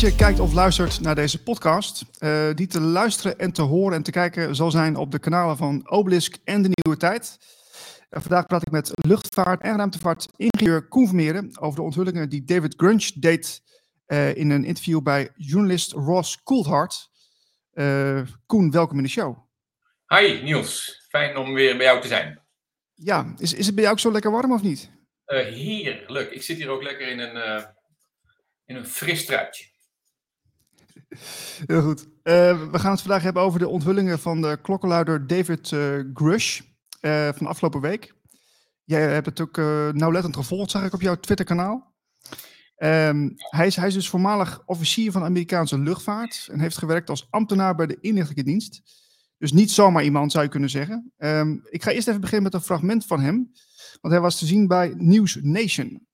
Je kijkt of luistert naar deze podcast. Uh, die te luisteren en te horen en te kijken zal zijn op de kanalen van Obelisk en De Nieuwe Tijd. Uh, vandaag praat ik met luchtvaart- en ruimtevaart-ingenieur Koen Vermeeren over de onthullingen die David Grunch deed uh, in een interview bij journalist Ross Coulthard. Koen, welkom in de show. Hi Niels, fijn om weer bij jou te zijn. Ja, is, is het bij jou ook zo lekker warm of niet? heerlijk. Ik zit hier ook lekker in een in een fris truitje. Heel goed. Uh, we gaan het vandaag hebben over de onthullingen van de klokkenluider David uh, Grush uh, van afgelopen week. Jij hebt het ook nauwlettend gevolgd, zag ik op jouw Twitterkanaal. Um, hij, is, hij is dus voormalig officier van de Amerikaanse luchtvaart en heeft gewerkt als ambtenaar bij de inlichtingendienst. Dus niet zomaar iemand, zou je kunnen zeggen. Um, ik ga eerst even beginnen met een fragment van hem, want hij was te zien bij News Nation.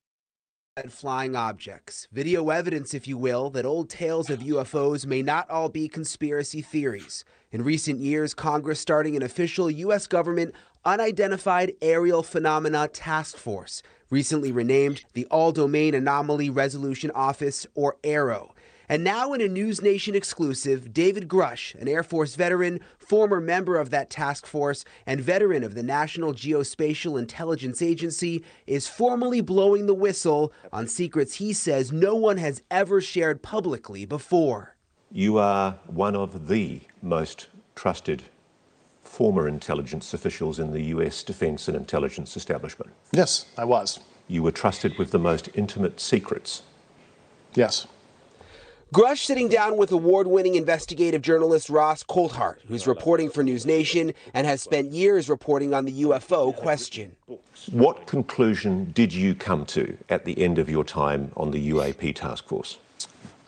Flying objects. Video evidence, if you will, that old tales of UFOs may not all be conspiracy theories. In recent years, Congress starting an official U.S. government unidentified aerial phenomena task force, recently renamed the All Domain Anomaly Resolution Office, or ARROW. And now, in a News Nation exclusive, David Grush, an Air Force veteran, former member of that task force, and veteran of the National Geospatial Intelligence Agency, is formally blowing the whistle on secrets he says no one has ever shared publicly before. You are one of the most trusted former intelligence officials in the US defense and intelligence establishment. Yes, I was. You were trusted with the most intimate secrets. Yes. Grush sitting down with award winning investigative journalist Ross Coulthart, who's reporting for News Nation and has spent years reporting on the UFO question. What conclusion did you come to at the end of your time on the UAP task force?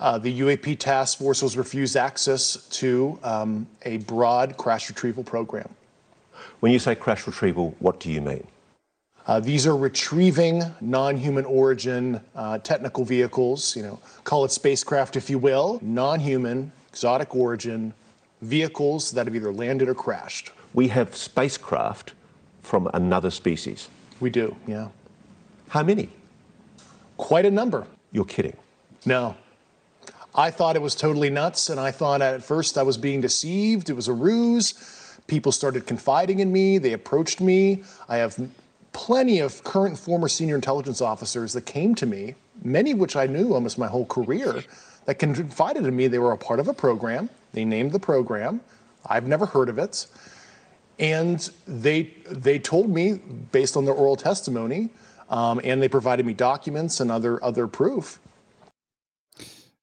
Uh, the UAP task force was refused access to um, a broad crash retrieval program. When you say crash retrieval, what do you mean? Uh, these are retrieving non-human origin uh, technical vehicles, you know, call it spacecraft if you will, non-human, exotic origin vehicles that have either landed or crashed. We have spacecraft from another species. We do, yeah. How many? Quite a number. You're kidding. No. I thought it was totally nuts, and I thought at first I was being deceived. It was a ruse. People started confiding in me. They approached me. I have plenty of current former senior intelligence officers that came to me, many of which I knew almost my whole career, that confided in me they were a part of a program. They named the program. I've never heard of it. And they, they told me, based on their oral testimony, um, and they provided me documents and other, other proof.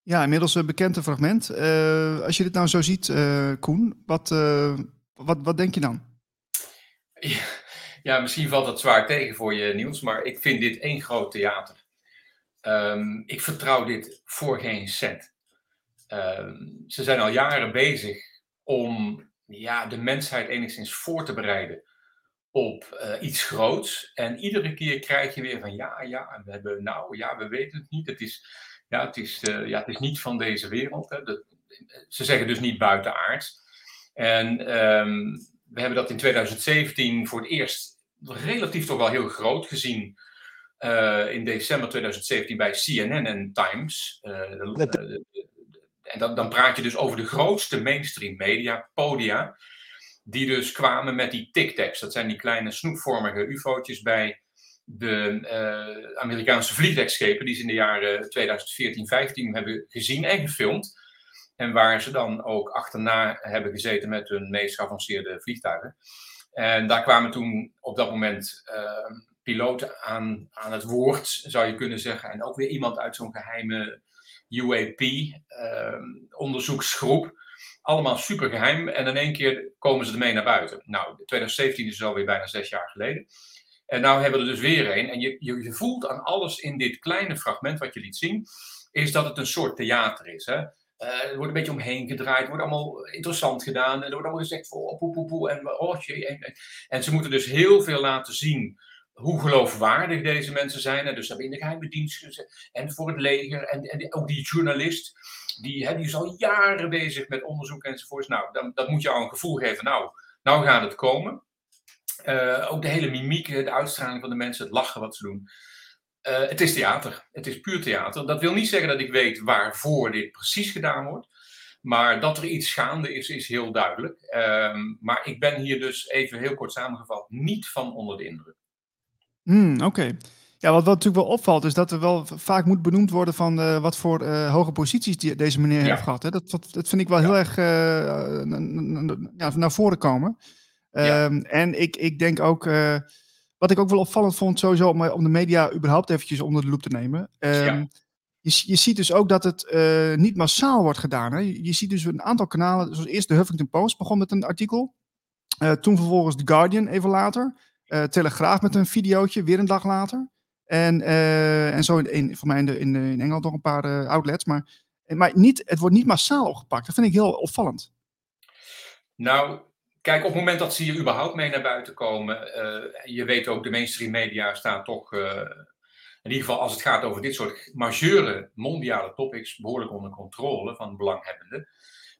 Ja, inmiddels een bekend fragment. Uh, als je dit nou zo ziet, uh, Koen, wat, uh, wat, wat denk je dan? Ja. Ja, misschien valt dat zwaar tegen voor je, Niels, maar ik vind dit één groot theater. Um, ik vertrouw dit voor geen cent. Um, ze zijn al jaren bezig om ja, de mensheid enigszins voor te bereiden op uh, iets groots. En iedere keer krijg je weer van ja, ja, we hebben nou, ja, we weten het niet. Het is, ja, het is, uh, ja, het is niet van deze wereld. Hè. Ze zeggen dus niet buitenaards. En um, we hebben dat in 2017 voor het eerst relatief toch wel heel groot gezien. Uh, in december 2017 bij CNN en Times. Uh, en dan, dan praat je dus over de grootste mainstream media, podia. Die dus kwamen met die tic-tacs. Dat zijn die kleine snoepvormige ufo'tjes bij de uh, Amerikaanse vliegdekschepen. Die ze in de jaren 2014-15 hebben gezien en gefilmd. En waar ze dan ook achterna hebben gezeten met hun meest geavanceerde vliegtuigen. En daar kwamen toen op dat moment uh, piloten aan, aan het woord, zou je kunnen zeggen. En ook weer iemand uit zo'n geheime UAP-onderzoeksgroep. Ehm, Allemaal super geheim. En in één keer komen ze ermee naar buiten. Nou, 2017 is alweer bijna zes jaar geleden. En nou hebben we er dus weer een. En je, je, je voelt aan alles in dit kleine fragment wat je liet zien, is dat het een soort theater is. Hè? Uh, er wordt een beetje omheen gedraaid, wordt allemaal interessant gedaan. En er wordt allemaal gezegd voor oh, poe, en oh, en, en, ze moeten dus heel veel laten zien hoe geloofwaardig deze mensen zijn. En dus hebben in de geheime dienst en voor het leger en, en ook die journalist. Die, hè, die is al jaren bezig met onderzoek enzovoorts. Nou, dan, dat moet je al een gevoel geven. Nou, nou gaat het komen. Uh, ook de hele mimiek, de uitstraling van de mensen, het lachen wat ze doen. Uh, het is theater. Het is puur theater. Dat wil niet zeggen dat ik weet waarvoor dit precies gedaan wordt. Maar dat er iets gaande is, is heel duidelijk. Uh, maar ik ben hier dus even heel kort samengevat niet van onder de indruk. Hmm, Oké. Ja, wat, wat natuurlijk wel opvalt, is dat er wel vaak moet benoemd worden van uh, wat voor uh, hoge posities die deze meneer ja. heeft gehad. Hè? Dat, dat, dat, vind ik wel heel erg ja, naar voren komen. Um, en ik, ik denk ook, wat ik ook wel opvallend vond, sowieso om, om de media überhaupt eventjes onder de loep te nemen. Um, ja. je, je ziet dus ook dat het uh, niet massaal wordt gedaan. Hè? Je, je, ziet dus een aantal kanalen, zoals eerst de Huffington Post begon met een artikel. Uh, toen vervolgens The Guardian even later. Telegraaf met een videootje, weer een dag later. En, en zo in, in, voor mij in, de, in, in Engeland nog een paar outlets. Maar, maar niet, het wordt niet massaal opgepakt. Dat vind ik heel opvallend. Nou, Kijk, op het moment dat ze hier überhaupt mee naar buiten komen, uh, je weet ook, de mainstream media staan toch, uh, in ieder geval als het gaat over dit soort majeure mondiale topics, behoorlijk onder controle van belanghebbenden.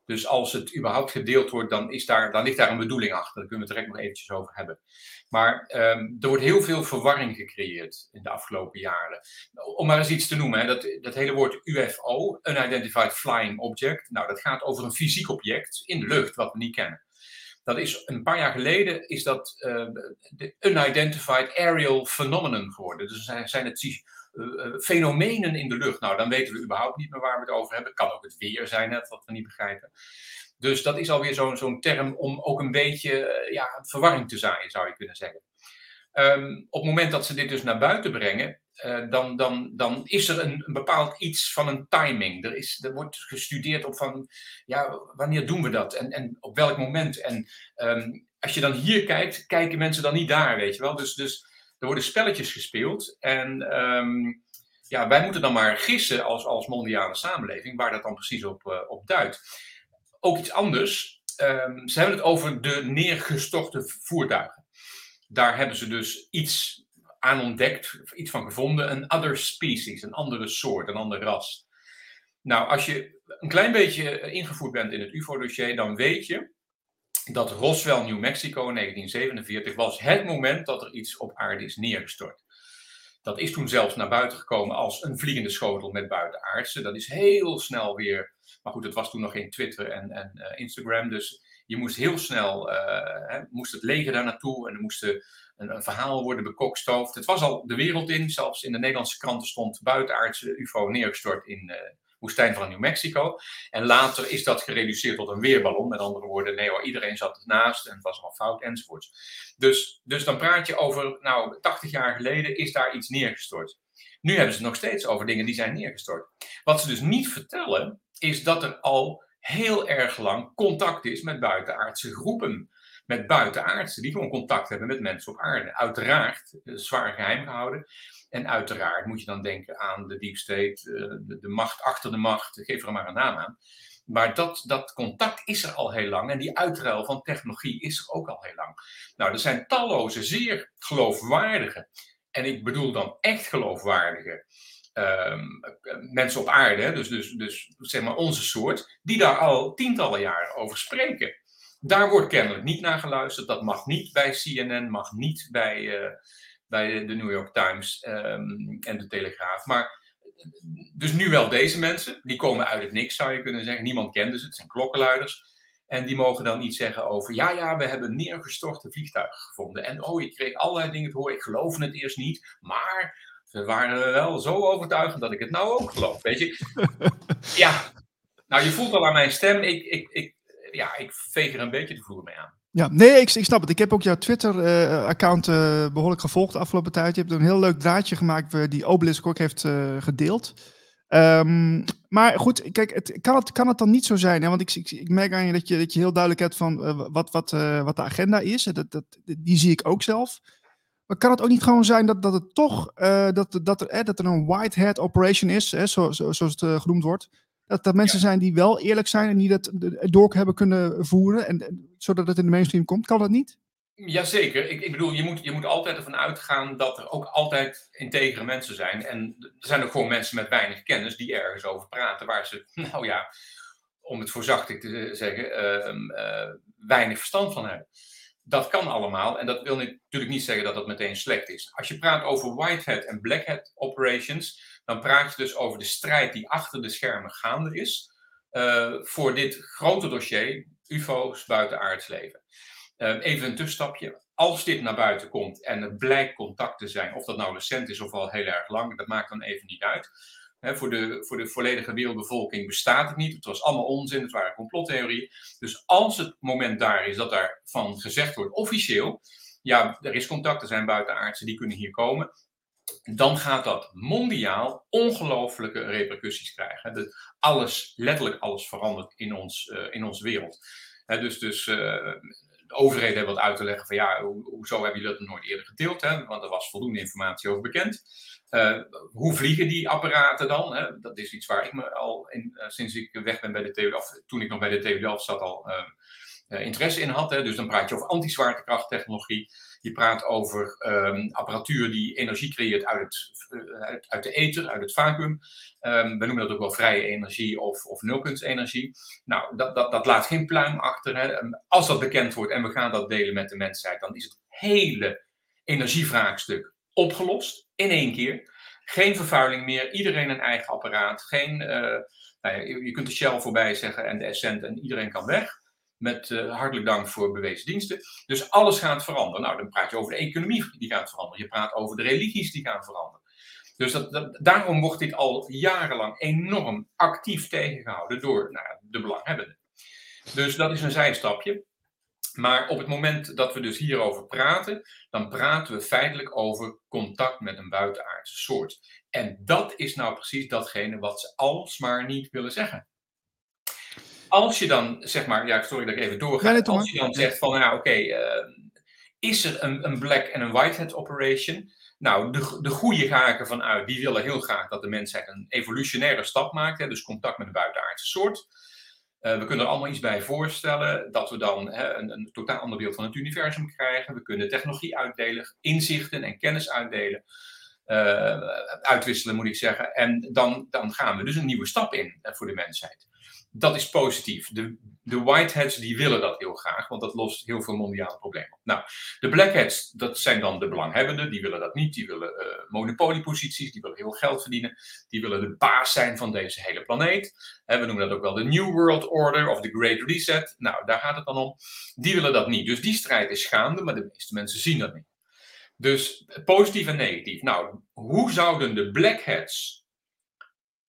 Dus als het überhaupt gedeeld wordt, dan, is daar, dan ligt daar een bedoeling achter. Daar kunnen we het direct nog eventjes over hebben. Maar um, er wordt heel veel verwarring gecreëerd in de afgelopen jaren. Om maar eens iets te noemen, hè, dat, dat hele woord UFO, Unidentified Flying Object, nou, dat gaat over een fysiek object in de lucht, wat we niet kennen. Dat is een paar jaar geleden is dat uh, de unidentified aerial phenomenon geworden. Dus zijn, zijn het uh, fenomenen in de lucht. Nou, dan weten we überhaupt niet meer waar we het over hebben. Kan ook het weer zijn, hè, wat we niet begrijpen. Dus dat is alweer zo'n zo'n term om ook een beetje ja, verwarring te zaaien, zou je kunnen zeggen. Um, op het moment dat ze dit dus naar buiten brengen, uh, dan, dan, dan is er een, een, bepaald iets van een timing. Er, is, er wordt gestudeerd op van, ja, wanneer doen we dat en, en op welk moment. En um, als je dan hier kijkt, kijken mensen dan niet daar, weet je wel. Dus, dus er worden spelletjes gespeeld en um, ja, wij moeten dan maar gissen als, als mondiale samenleving waar dat dan precies op, op duidt. Ook iets anders, um, ze hebben het over de neergestorte voertuigen daar hebben ze dus iets aan ontdekt, iets van gevonden, een other species, een andere soort, een ander ras. Nou, als je een klein beetje ingevoerd bent in het UFO-dossier, dan weet je dat Roswell, New Mexico in 1947 was het moment dat er iets op aarde is neergestort. Dat is toen zelfs naar buiten gekomen als een vliegende schotel met buitenaardse. Dat is heel snel weer. Maar goed, het was toen nog geen Twitter en, en uh, Instagram. Dus je moest heel snel, uh, hè, moest het leger daar naartoe en er moest een, verhaal worden bekokstoofd. Het was al de wereld in, zelfs in de Nederlandse kranten stond buitenaardse UFO neergestort in de uh, woestijn van New Mexico. En later is dat gereduceerd tot een weerballon. Met andere woorden, nee hoor, iedereen zat ernaast en het was allemaal fout enzovoorts. Dus, dus dan praat je over, nou, 80 jaar geleden is daar iets neergestort. Nu hebben ze het nog steeds over dingen die zijn neergestort. Wat ze dus niet vertellen, is dat er al heel erg lang contact is met buitenaardse groepen. Met buitenaardse die gewoon contact hebben met mensen op aarde. Uiteraard, zwaar geheim gehouden. En uiteraard moet je dan denken aan de deep state, eh, de, macht achter de macht, geef er maar een naam aan. Maar dat, dat contact is er al heel lang en die uitruil van technologie is er ook al heel lang. Nou, er zijn talloze zeer geloofwaardige, en ik bedoel dan echt geloofwaardige, um, mensen op aarde, dus, dus, dus zeg maar onze soort, die daar al tientallen jaren over spreken. Daar wordt kennelijk niet naar geluisterd. Dat mag niet bij CNN, mag niet bij, uh, bij de New York Times um, en de Telegraaf. Maar dus nu wel deze mensen, die komen uit het niks zou je kunnen zeggen. Niemand kende ze, het zijn klokkenluiders. En die mogen dan iets zeggen over, ja, ja, we hebben neergestorte vliegtuigen gevonden. En oh, ik kreeg allerlei dingen te horen, ik geloof het eerst niet. Maar ze waren wel zo overtuigend dat ik het nou ook geloof, weet je. ja, nou je voelt al aan mijn stem, ik, ik, ik, ja, ik veeg er een beetje de vloer mee aan. Ja, nee, ik, ik snap het. Ik heb ook jouw Twitter-account uh, uh, behoorlijk gevolgd de afgelopen tijd. Je hebt een heel leuk draadje gemaakt die Obelisk ook heeft gedeeld. Um, maar goed, kijk, het, kan, het, kan het dan niet zo zijn? Hè? Want ik, ik, ik merk aan je dat je, dat je heel duidelijk hebt van wat, wat, wat de agenda is. Dat, dat, die zie ik ook zelf. Maar kan het ook niet gewoon zijn dat, dat het toch dat, dat, er, eh, dat er een whitehead operation is, hè, zo, zo, zoals het genoemd wordt? Dat er mensen ja. zijn die wel eerlijk zijn en die dat door hebben kunnen voeren, en, zodat het in de mainstream komt. Kan dat niet? Jazeker. Ik, ik bedoel, je moet, je moet altijd ervan uitgaan dat er ook altijd integere mensen zijn. En er zijn ook gewoon mensen met weinig kennis die ergens over praten, waar ze, nou ja, om het voorzichtig te zeggen, uh, weinig verstand van hebben. dat kan allemaal en dat wil natuurlijk niet zeggen dat dat meteen slecht is. Als je praat over white hat en black hat operations, dan praat je dus over de strijd die achter de schermen gaande is uh, voor dit grote dossier, UFO's, buitenaards leven. Uh, even een tussenstapje. Als dit naar buiten komt en er blijkt contact te zijn, of dat nou recent is of al heel erg lang, dat maakt dan even niet uit. Voor, de, voor de volledige wereldbevolking bestaat het niet. Het was allemaal onzin, het waren complottheorieën. Dus als het moment daar is dat daarvan gezegd wordt, officieel, ja, er is contact, er zijn buitenaardsen, die kunnen hier komen, dan gaat dat mondiaal ongelooflijke repercussies krijgen. Dat alles, letterlijk alles verandert in, ons, uh, in onze wereld. dus dus uh, de overheden hebben wat uit te leggen van ja, ho hoezo hebben jullie dat nooit eerder gedeeld? Hè? Want er was voldoende informatie over bekend. Uh, hoe vliegen die apparaten dan? Hè? Dat is iets waar ik me al in, sinds ik weg ben bij de TU, of toen ik nog bij de TU Delft zat al interesse in had. Hè? Dus dan praat je over anti-zwaartekrachttechnologie. Je praat over um, apparatuur die energie creëert uit, het, uh, uit, de ether, uit het vacuüm. Um, we noemen dat ook wel vrije energie of, of nulpuntsenergie. Nou, dat, dat, dat laat geen pluim achter. Hè. Als dat bekend wordt en we gaan dat delen met de mensheid, dan is het hele energievraagstuk opgelost in één keer. Geen vervuiling meer, iedereen een eigen apparaat. Geen, uh, nou ja, je kunt de Shell voorbij zeggen en de Essent en iedereen kan weg. Met uh, hartelijk dank voor bewezen diensten. Dus alles gaat veranderen. Nou, dan praat je over de economie die gaat veranderen. Je praat over de religies die gaan veranderen. Dus dat, dat, daarom wordt dit al jarenlang enorm actief tegengehouden door nou, de belanghebbenden. Dus dat is een zijstapje. Maar op het moment dat we dus hierover praten, dan praten we feitelijk over contact met een buitenaardse soort. En dat is nou precies datgene wat ze alsmaar niet willen zeggen als je dan, zeg maar, ja, sorry dat ik even doorga. Ja, als je dan zegt van, nou oké, okay, uh, is er een, een black en een white hat operation? Nou, de, de goede ga ik ervan uit, die willen heel graag dat de mensheid een evolutionaire stap maakt, hè, dus contact met een buitenaardse soort. Uh, we kunnen er allemaal iets bij voorstellen dat we dan hè, een, een, totaal ander beeld van het universum krijgen. We kunnen technologie uitdelen, inzichten en kennis uitdelen. Uh, uitwisselen moet ik zeggen. En dan, dan gaan we dus een nieuwe stap in uh, voor de mensheid dat is positief. De, de whiteheads die willen dat heel graag, want dat lost heel veel mondiale problemen op. Nou, de blackheads, dat zijn dan de belanghebbenden, die willen dat niet. Die willen uh, monopolieposities, die willen heel geld verdienen. Die willen de baas zijn van deze hele planeet. we noemen dat ook wel de New World Order of de Great Reset. Nou, daar gaat het dan om. Die willen dat niet. Dus die strijd is gaande, maar de meeste mensen zien dat niet. Dus positief en negatief. Nou, hoe zouden de blackheads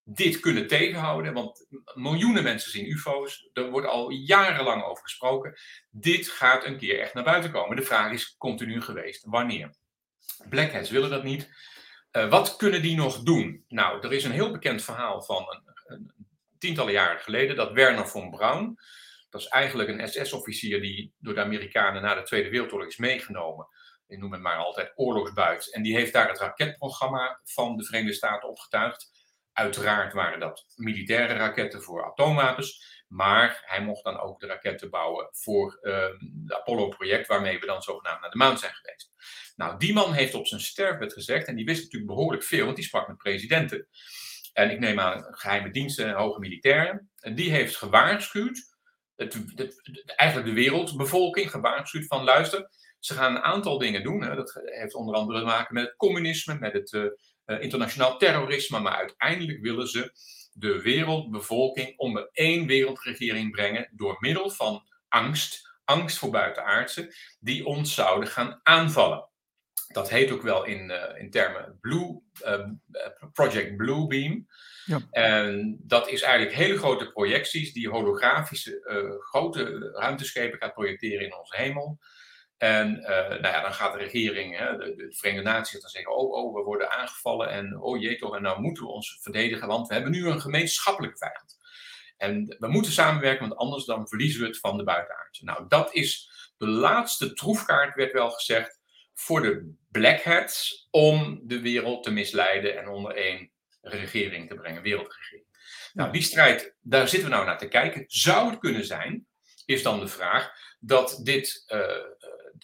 dit kunnen tegenhouden. Want miljoenen mensen zien UFO's. Er wordt al jarenlang over gesproken. Dit gaat een keer echt naar buiten komen. De vraag is continu geweest: wanneer? Blackheads willen dat niet. Uh, wat kunnen die nog doen? Nou, er is een heel bekend verhaal van een, een tientallen jaren geleden dat Werner von Braun, dat is eigenlijk een SS-officier die door de Amerikanen na de Tweede Wereldoorlog is meegenomen. Ik noem het maar altijd oorlogsbuit. En die heeft daar het raketprogramma van de Verenigde Staten opgetuigd. Uiteraard waren dat militaire raketten voor atoomwapens. Maar hij mocht dan ook de raketten bouwen voor het Apollo-project, waarmee we dan zogenaamd naar de maan zijn geweest. Nou, die man heeft op zijn sterfbed gezegd, en die wist natuurlijk behoorlijk veel, want die sprak met presidenten. En ik neem aan geheime diensten, hoge militairen. En die heeft gewaarschuwd, het, eigenlijk de wereldbevolking gewaarschuwd van luister, ze gaan een aantal dingen doen. Hè. Dat heeft onder andere te maken met het communisme, met het uh, internationaal terrorisme, maar uiteindelijk willen ze de wereldbevolking onder één wereldregering brengen door middel van angst, angst voor buitenaardse, die ons zouden gaan aanvallen. Dat heet ook wel in, uh, in termen Blue, uh, Project Bluebeam. Ja. En dat is eigenlijk hele grote projecties die holografische grote ruimteschepen gaat projecteren in onze hemel. En uh, nou ja, dan gaat de regering, hè, de, de, Verenigde Naties, dan zeggen: oh, oh, we worden aangevallen en oh jee toch, en nou moeten we ons verdedigen, want we hebben nu een gemeenschappelijke vijand. En we moeten samenwerken, want anders dan verliezen we het van de buitenaardse. Nou, dat is de laatste troefkaart, werd wel gezegd, voor de black hats om de wereld te misleiden en onder één regering te brengen, wereldregering. Nou, die strijd, daar zitten we nou naar te kijken. Zou het kunnen zijn, is dan de vraag, dat dit uh,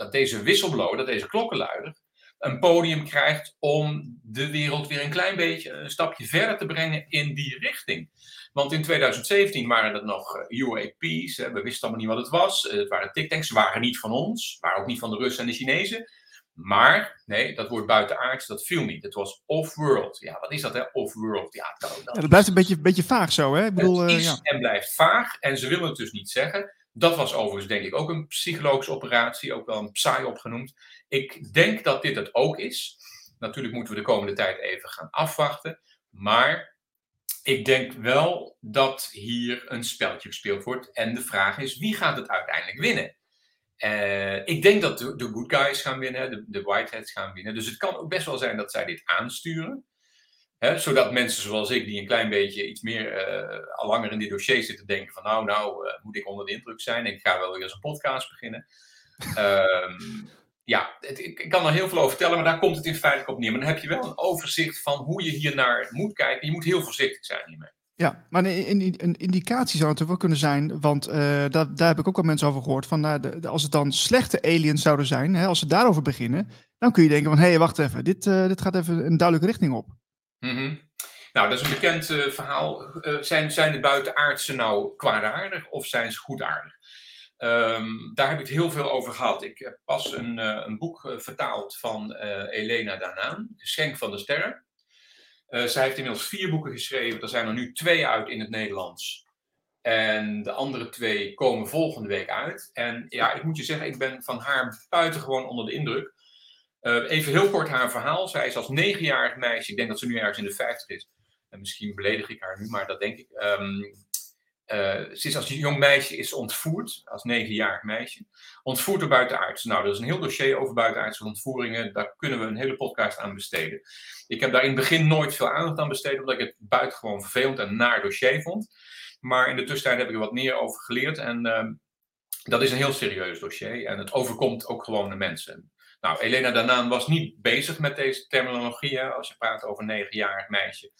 dat deze whistleblower, dat deze klokkenluider, een podium krijgt om de wereld weer een klein beetje een stapje verder te brengen in die richting. Want in 2017 waren het nog eh, UAP's, hè, we wisten allemaal niet wat het was. Het waren tic-tacs, ze waren niet van ons, waren ook niet van de Russen en de Chinezen. Maar, nee, dat woord buitenaards, dat viel niet. Het was off-world. Ja, wat is dat, hè? Off-world. Ja, dat, dat, ja, dat blijft een beetje, beetje vaag zo, hè? Ik bedoel, het is ja. en blijft vaag. En ze willen het dus niet zeggen. Dat was overigens, denk ik, ook een psychologische operatie. Ook wel een psy opgenoemd. Ik denk dat dit het ook is. Natuurlijk moeten we de komende tijd even gaan afwachten. Maar ik denk wel dat hier een speltje gespeeld wordt. En de vraag is, wie gaat het uiteindelijk winnen? Uh, ik denk dat de, de, good guys gaan winnen, de, de whiteheads gaan winnen. Dus het kan ook best wel zijn dat zij dit aansturen. Hè, zodat mensen zoals ik, die een klein beetje iets meer uh, al langer in dit dossier zitten, denken van nou, nou uh, moet ik onder de indruk zijn. Ik ga wel weer eens een podcast beginnen. um, ja, het, ik, ik, kan er heel veel over vertellen, maar daar komt het in feite op neer. Maar dan heb je wel een overzicht van hoe je hier naar moet kijken. Je moet heel voorzichtig zijn hiermee. Ja, maar een, een indicatie zou natuurlijk wel kunnen zijn, want uh, dat, daar heb ik ook al mensen over gehoord, van nou, de, de, als het dan slechte aliens zouden zijn, hè, als ze daarover beginnen, dan kun je denken van, hé, hey, wacht even, dit, uh, dit gaat even een duidelijke richting op. -hmm. Nou, dat is een bekend uh, verhaal. zijn, zijn de buitenaardsen nou kwaadaardig of zijn ze goedaardig? Um, daar heb ik het heel veel over gehad. Ik heb pas een, een boek vertaald van Elena Danaan, Geschenk van de Sterren. Zij heeft inmiddels vier boeken geschreven. Er zijn er nu twee uit in het Nederlands. En de andere twee komen volgende week uit. En ja, ik moet je zeggen, ik ben van haar buitengewoon onder de indruk. Uh, even heel kort haar verhaal. Zij is als negenjarig meisje, ik denk dat ze nu ergens in de vijftig is. En misschien beledig ik haar nu, maar dat denk ik. Um, ze is als jong meisje is ontvoerd, als negenjarig meisje. Ontvoerd door buitenaards. Nou, er is een heel dossier over buitenaardse ontvoeringen. Daar kunnen we een hele podcast aan besteden. Ik heb daar in het begin nooit veel aandacht aan besteed, omdat ik het buitengewoon vervelend en naar dossier vond. Maar in de tussentijd heb ik er wat meer over geleerd. En uh, dat is een heel serieus dossier. En het overkomt ook gewone mensen. Nou, Elena Danaan was niet bezig met deze terminologie. Als je praat over een negenjarig meisje.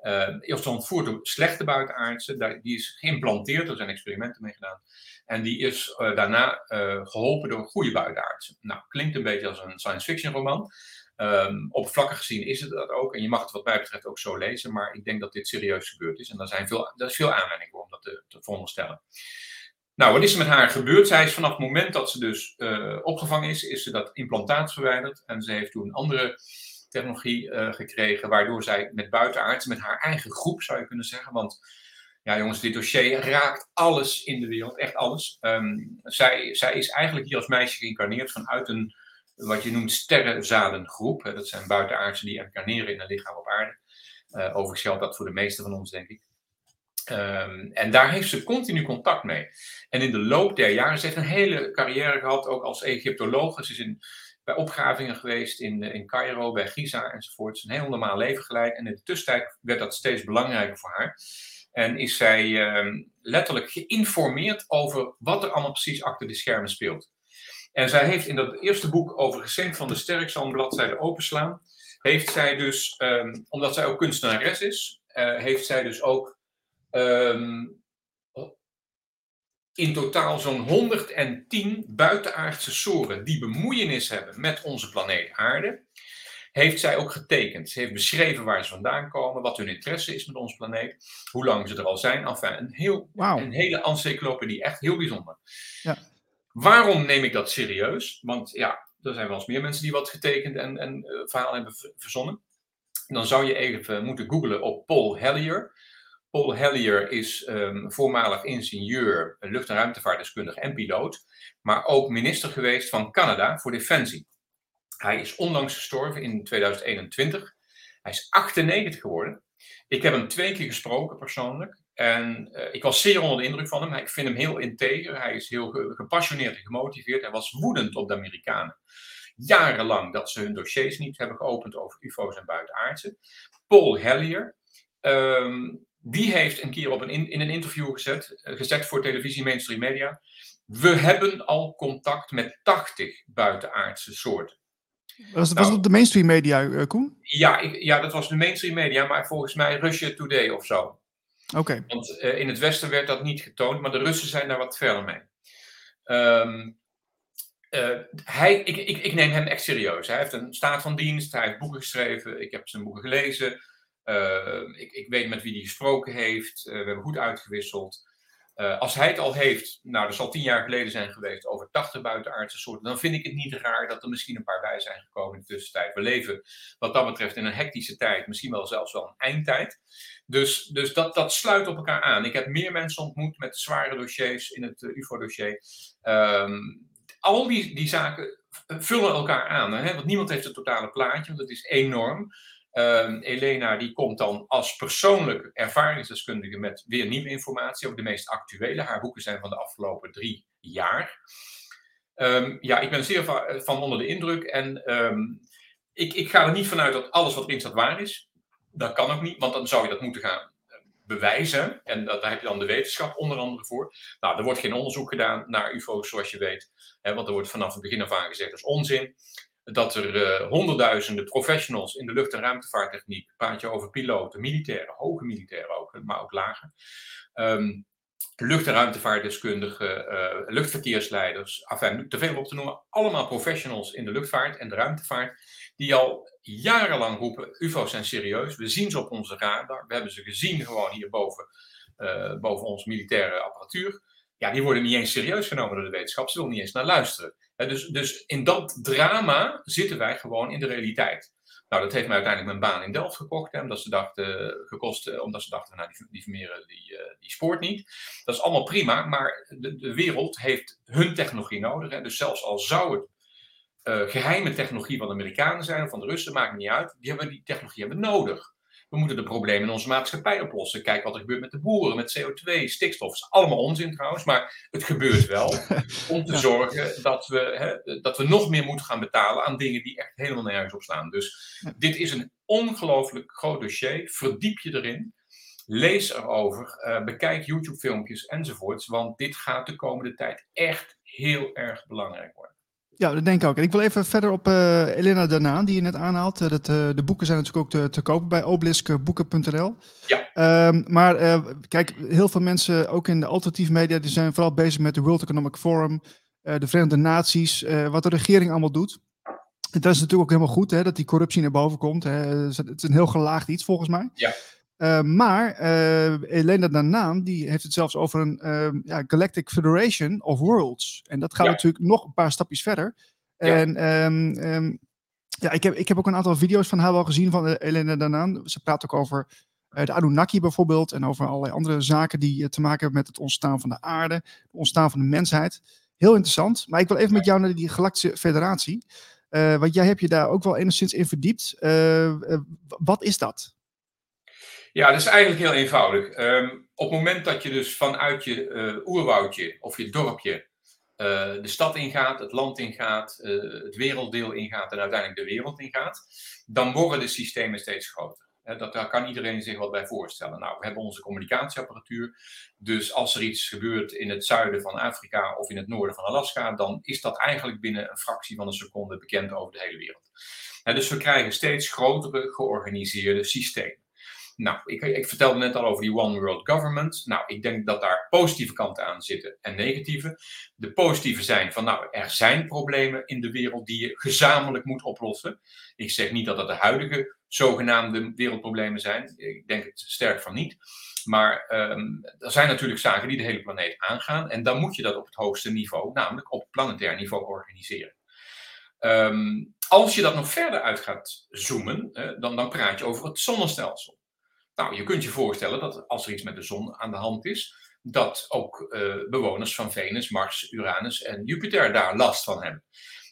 Uh, is ontvoerd door slechte buitenaardse. Die is geïmplanteerd, er zijn experimenten mee gedaan. En die is uh, daarna uh, geholpen door goede buitenaardsen. Nou, klinkt een beetje als een science fiction roman. Um, oppervlakkig gezien is het dat ook. En je mag het wat mij betreft ook zo lezen. Maar ik denk dat dit serieus gebeurd is. En daar, zijn veel, daar is veel aanleiding voor om dat te, te veronderstellen. Nou, wat is er met haar gebeurd? Zij is vanaf het moment dat ze dus opgevangen is, is ze dat implantaat verwijderd. En ze heeft toen andere technologie uh, gekregen, waardoor zij met buitenaardsen, met haar eigen groep zou je kunnen zeggen, want ja jongens, dit dossier raakt alles in de wereld, echt alles. Um, zij, zij is eigenlijk hier als meisje geïncarneerd vanuit een, wat je noemt, sterrenzadengroep. Dat zijn buitenaardsen die incarneren in een lichaam op aarde. Uh, overigens geldt dat voor de meeste van ons, denk ik. Um, en daar heeft ze continu contact mee. En in de loop der jaren, ze heeft een hele carrière gehad, ook als Egyptoloog. Ze is in, bij opgravingen geweest in, in Cairo, bij Giza enzovoort. Is een heel normaal leven geleid. En in de tussentijd werd dat steeds belangrijker voor haar. En is zij uh, letterlijk geïnformeerd over wat er allemaal precies achter de schermen speelt. En zij heeft in dat eerste boek over Geschenk van de Sterk, een bladzijde openslaan, heeft zij dus, um, omdat zij ook kunstenares is, uh, heeft zij dus ook um, in totaal zo'n 110 buitenaardse soorten die bemoeienis hebben met onze planeet Aarde, heeft zij ook getekend. Ze heeft beschreven waar ze vandaan komen, wat hun interesse is met onze planeet, hoe lang ze er al zijn. Enfin, een, heel, wow. een hele encyclopedie, echt heel bijzonder. Ja. Waarom neem ik dat serieus? Want ja, er zijn wel eens meer mensen die wat getekend en, en uh, verhalen hebben verzonnen. Dan zou je even moeten googlen op Paul Hellier. Paul Hellier is um, voormalig ingenieur, lucht- en ruimtevaartdeskundige en piloot, maar ook minister geweest van Canada voor Defensie. Hij is onlangs gestorven in 2021. Hij is 98 geworden. Ik heb hem twee keer gesproken persoonlijk. En uh, ik was zeer onder de indruk van hem. Ik vind hem heel integer. Hij is heel ge gepassioneerd en gemotiveerd. Hij was woedend op de Amerikanen. Jarenlang dat ze hun dossiers niet hebben geopend over UFO's en buitenaardse. Paul Hellier. Um, die heeft een keer op een in, in een interview gezet, gezegd voor televisie mainstream media. We hebben al contact met 80 buitenaardse soorten. Was, het, nou, op de mainstream media, uh, Koen? Ja, ik, ja, dat was de mainstream media, maar volgens mij Russia Today of zo. Oké. Okay. Want uh, in het Westen werd dat niet getoond, maar de Russen zijn daar wat verder mee. Um, uh, hij, ik, ik, ik, neem hem echt serieus. Hij heeft een staat van dienst, hij heeft boeken geschreven, ik heb zijn boeken gelezen. Uh, ik, ik, weet met wie hij gesproken heeft, uh, we hebben goed uitgewisseld. als hij het al heeft, nou dat zal tien jaar geleden zijn geweest, over 80 buitenaardse soorten, dan vind ik het niet raar dat er misschien een paar bij zijn gekomen in de tussentijd. We leven wat dat betreft in een hectische tijd, misschien wel zelfs wel een eindtijd. Dus, dus dat, dat sluit op elkaar aan. Ik heb meer mensen ontmoet met zware dossiers in het UFO-dossier. Um, al die, die zaken vullen elkaar aan. Hè? Want niemand heeft het totale plaatje, want het is enorm. Uh, Elena die komt dan als persoonlijk ervaringsdeskundige met weer nieuwe informatie, ook de meest actuele. Haar boeken zijn van de afgelopen drie jaar. Um, ja, ik ben zeer van, onder de indruk en um, ik, ik ga er niet vanuit dat alles wat erin staat waar is. Dat kan ook niet, want dan zou je dat moeten gaan bewijzen. En daar heb je dan de wetenschap onder andere voor. Nou, er wordt geen onderzoek gedaan naar UFO's, zoals je weet. Hè, want er wordt vanaf het begin af aan gezegd, dat is onzin. Dat er uh, honderdduizenden professionals in de lucht- en ruimtevaarttechniek, praat je over piloten, militairen, hoge militairen ook, maar ook lage. Um, lucht- en ruimtevaartdeskundigen, uh, luchtverkeersleiders, enfin, te veel op te noemen, allemaal professionals in de luchtvaart en de ruimtevaart, die al jarenlang roepen, UFO's zijn serieus, we zien ze op onze radar, we hebben ze gezien gewoon hier boven, uh, boven ons militaire apparatuur. Ja, die worden niet eens serieus genomen door de wetenschap, ze willen niet eens naar luisteren. Dus, dus in dat drama zitten wij gewoon in de realiteit. Nou, dat heeft mij uiteindelijk mijn baan in Delft gekocht, omdat ze dachten, gekost, eh, omdat ze dachten, nou, die, die die, uh, die spoort niet. Dat is allemaal prima, maar de, de wereld heeft hun technologie nodig. Hè. Dus zelfs al zou het geheime technologie van de Amerikanen zijn of van de Russen, maakt niet uit. Die, hebben, die technologie hebben nodig. We moeten de problemen in onze maatschappij oplossen. Kijk wat er gebeurt met de boeren, met CO2, stikstof. Dat is allemaal onzin trouwens, maar het gebeurt wel. om te zorgen dat we, hè, dat we nog meer moeten gaan betalen aan dingen die echt helemaal nergens op staan. Dus dit is een ongelooflijk groot dossier. Verdiep je erin. Lees erover. Uh, bekijk YouTube-filmpjes enzovoorts. Want dit gaat de komende tijd echt heel erg belangrijk worden. Ja, dat denk ik ook. En ik wil even verder op uh, Elena Danaan, die je net aanhaalt. Uh, dat, uh, de boeken zijn natuurlijk ook te, te kopen bij obeliskboeken.nl. Ja. Um, maar kijk, heel veel mensen, ook in de alternatieve media, die zijn vooral bezig met de World Economic Forum, de Verenigde Naties, wat de regering allemaal doet. dat is natuurlijk ook helemaal goed, hè, dat die corruptie naar boven komt. Hè. Het is een heel gelaagd iets, volgens mij. Ja. Uh, maar uh, Elena Danaan die heeft het zelfs over een uh, ja, Galactic Federation of Worlds. En dat gaat ja. natuurlijk nog een paar stapjes verder. Ja. En um, um, ja, ik, heb, ik heb ook een aantal video's van haar wel gezien van Elena Danaan. Ze praat ook over de Anunnaki bijvoorbeeld. En over allerlei andere zaken die te maken hebben met het ontstaan van de aarde. Het ontstaan van de mensheid. Heel interessant. Maar ik wil even met jou naar die Galactische Federatie. want jij hebt je daar ook wel enigszins in verdiept. wat is dat? Ja, dat is eigenlijk heel eenvoudig. Um, op het moment dat je dus vanuit je uh, oerwoudje of je dorpje uh, de stad ingaat, het land ingaat, uh, het werelddeel ingaat en uiteindelijk de wereld ingaat, dan worden de systemen steeds groter. Dat, daar kan iedereen zich wat bij voorstellen. Nou, we hebben onze communicatieapparatuur. Dus als er iets gebeurt in het zuiden van Afrika of in het noorden van Alaska, dan is dat eigenlijk binnen een fractie van een seconde bekend over de hele wereld. dus we krijgen steeds grotere georganiseerde systemen. Nou, ik, ik, vertelde net al over die One World Government. Nou, ik denk dat daar positieve kanten aan zitten en negatieve. De positieve zijn van, nou, er zijn problemen in de wereld die je gezamenlijk moet oplossen. Ik zeg niet dat dat de huidige zogenaamde wereldproblemen zijn. Ik denk het sterk van niet. Maar um, er zijn natuurlijk zaken die de hele planeet aangaan. En dan moet je dat op het hoogste niveau, namelijk op planetair niveau, organiseren. Um, als je dat nog verder uit gaat zoomen, dan, dan praat je over het zonnestelsel. Nou, je kunt je voorstellen dat als er iets met de zon aan de hand is, dat ook uh, bewoners van Venus, Mars, Uranus en Jupiter daar last van hebben.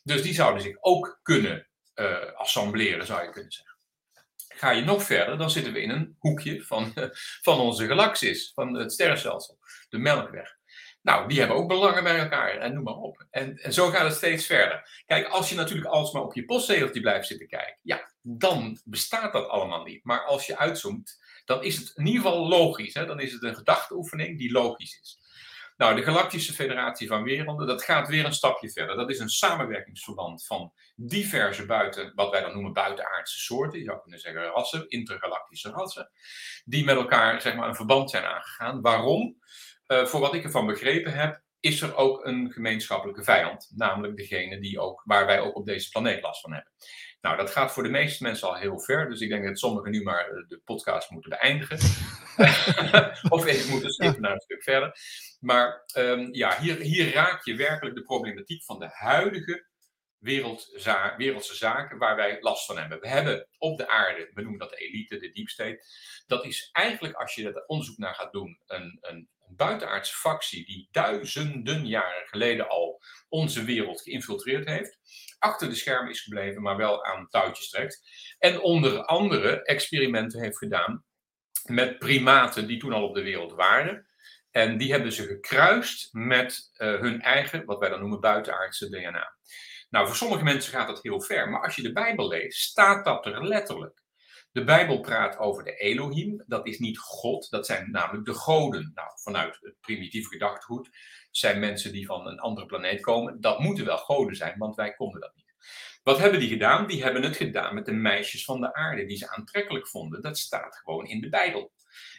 Dus die zouden zich ook kunnen uh, assembleren, zou je kunnen zeggen. Ga je nog verder, dan zitten we in een hoekje van, van onze galaxis, van het sterrenstelsel, de Melkweg. Nou, die hebben ook belangen bij elkaar en noem maar op. En, en zo gaat het steeds verder. Kijk, als je natuurlijk alsmaar op je postzegeltje blijft zitten kijken, ja, dan bestaat dat allemaal niet. Maar als je uitzoomt, dan is het in ieder geval logisch. Hè? Dan is het een gedachteoefening die logisch is. Nou, de Galactische Federatie van Werelden, dat gaat weer een stapje verder. Dat is een samenwerkingsverband van diverse buiten, wat wij dan noemen buitenaardse soorten. Je zou kunnen zeggen rassen, intergalactische rassen. Die met elkaar zeg maar, een verband zijn aangegaan. Waarom? Uh, voor wat ik ervan begrepen heb, is er ook een gemeenschappelijke vijand, namelijk degene die ook, waar wij ook op deze planeet last van hebben. Nou, dat gaat voor de meeste mensen al heel ver, dus ik denk dat sommigen nu maar de podcast moeten beëindigen. of even moeten skippen naar een stuk verder. Maar um, ja, hier, hier raak je werkelijk de problematiek van de huidige wereldse zaken waar wij last van hebben. We hebben op de aarde, we noemen dat de elite, de deep state. Dat is eigenlijk, als je er onderzoek naar gaat doen, een, een, een buitenaardse factie die duizenden jaren geleden al onze wereld geïnfiltreerd heeft. Achter de schermen is gebleven, maar wel aan touwtjes trekt. En onder andere experimenten heeft gedaan met primaten die toen al op de wereld waren. En die hebben ze gekruist met uh, hun eigen, wat wij dan noemen, buitenaardse DNA. Nou, voor sommige mensen gaat dat heel ver, maar als je de Bijbel leest, staat dat er letterlijk. De Bijbel praat over de Elohim, dat is niet God, dat zijn namelijk de goden. Nou, vanuit het primitieve gedachtegoed zijn mensen die van een andere planeet komen, dat moeten wel goden zijn, want wij konden dat niet. Wat hebben die gedaan? Die hebben het gedaan met de meisjes van de aarde, die ze aantrekkelijk vonden. Dat staat gewoon in de Bijbel.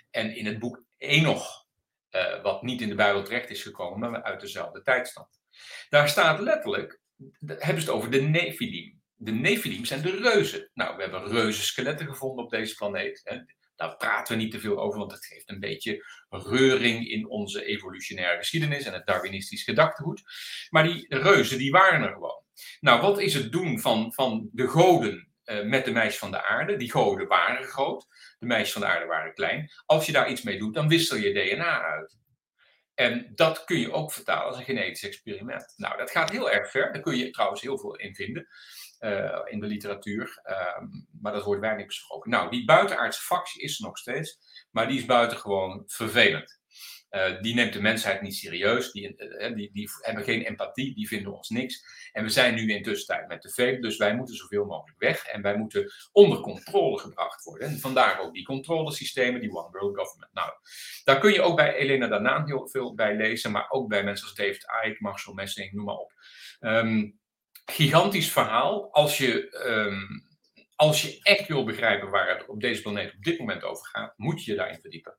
En in het boek Enoch, uh, wat niet in de Bijbel terecht is gekomen, maar uit dezelfde tijdstand. Daar staat letterlijk, hebben ze het over de Nephilim. De Nephilim zijn de reuzen. Nou, we hebben reuzenskeletten gevonden op deze planeet. Hè. Daar praten we niet te veel over, want dat geeft een beetje reuring in onze evolutionaire geschiedenis en het Darwinistisch gedachtegoed. Maar die reuzen, die waren er gewoon. Nou, wat is het doen van, van de goden uh, met de meisjes van de aarde? Die goden waren groot, de meisjes van de aarde waren klein. Als je daar iets mee doet, dan wissel je DNA uit. En dat kun je ook vertalen als een genetisch experiment. Nou, dat gaat heel erg ver. Daar kun je trouwens heel veel in vinden. Uh, in de literatuur, uh, maar dat wordt weinig besproken. Nou, die buitenaardse factie is er nog steeds, maar die is buitengewoon vervelend. Uh, die neemt de mensheid niet serieus, die, uh, die, die, hebben geen empathie, die vinden ons niks. En we zijn nu in tussentijd met te veel, dus wij moeten zoveel mogelijk weg en wij moeten onder controle gebracht worden. En vandaar ook die controlesystemen, die One World Government. Nou, daar kun je ook bij Elena Danaan heel veel bij lezen, maar ook bij mensen als David Icke, Marcel Messing, noem maar op. Um, gigantisch verhaal. Als je, um, als je echt wil begrijpen waar het op deze planeet op dit moment over gaat, moet je je daarin verdiepen.